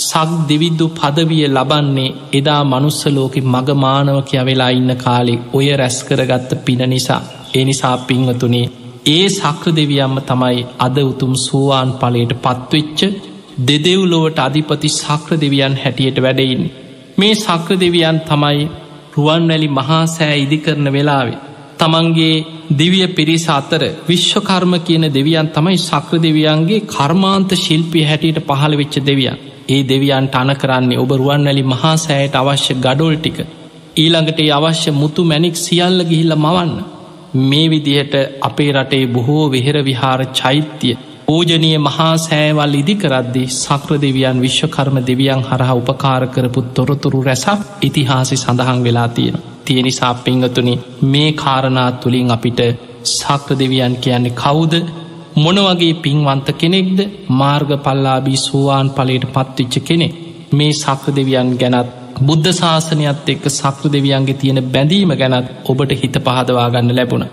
සක් දෙවිද්දු පදවිය ලබන්නේ එදා මනුස්සලෝක මගමානවකය වෙලා ඉන්න කාලෙ ඔය රැස්කරගත්ත පින නිසා එනිසා පිංවතුනේ ඒ සක්‍ර දෙවියම්ම තමයි අද උතුම් සුවාන් පලයට පත්වෙච්ච දෙදෙව්ලොවට අධිපති සක්‍ර දෙවියන් හැටියට වැඩයින්. මේ සක්‍ර දෙවියන් තමයි රුවන්වැලි මහා සෑ ඉදිකරන වෙලාවේ. තමන්ගේ දිවිය පිරිස අතර විශ්වකර්ම කියන දෙවියන් තමයි සක්‍ර දෙවියන්ගේ කර්මාන්ත ශිල්පි හැටියට පහළ වෙච්ච දෙවියන්. ඒ දෙවියන්ට අන කරන්නේ ඔබ රුවන්වැලි මහා සෑයට අවශ්‍ය ගඩොල් ටික. ඊළඟට ඒ අවශ්‍ය මුතු මැනික් සියල්ල ගිහිල්ල මවන්න. මේ විදිහට අපේ රටේ බොහෝ වෙහෙර විහාර චෛත්‍යය ඕජනය මහා සෑවල් ඉදිකරද්දි සක්‍ර දෙවියන් විශ්වකර්ම දෙවියන් හරහා උපකාර කරපු තොරතුරු රැසක් ඉතිහාසි සඳහන් වෙලා තියෙන. තියෙනිසා පිංගතුනි මේ කාරණා තුළින් අපිට සක්‍ර දෙවියන් කියන්නේ කවුද මොනවගේ පින්වන්ත කෙනෙක්ද? මාර්ග පල්ලාබී සුවාන් පලට පත්විච්ච කෙනෙක්. මේ සක්‍ර දෙවියන් ගැනත් බුද්ධ ශාසනයත් එක්ක සක්‍ර දෙවියන්ගේ තියෙන බැඳීම ගැනත් ඔබට හිත පහදවා ගන්න ලැබුණ.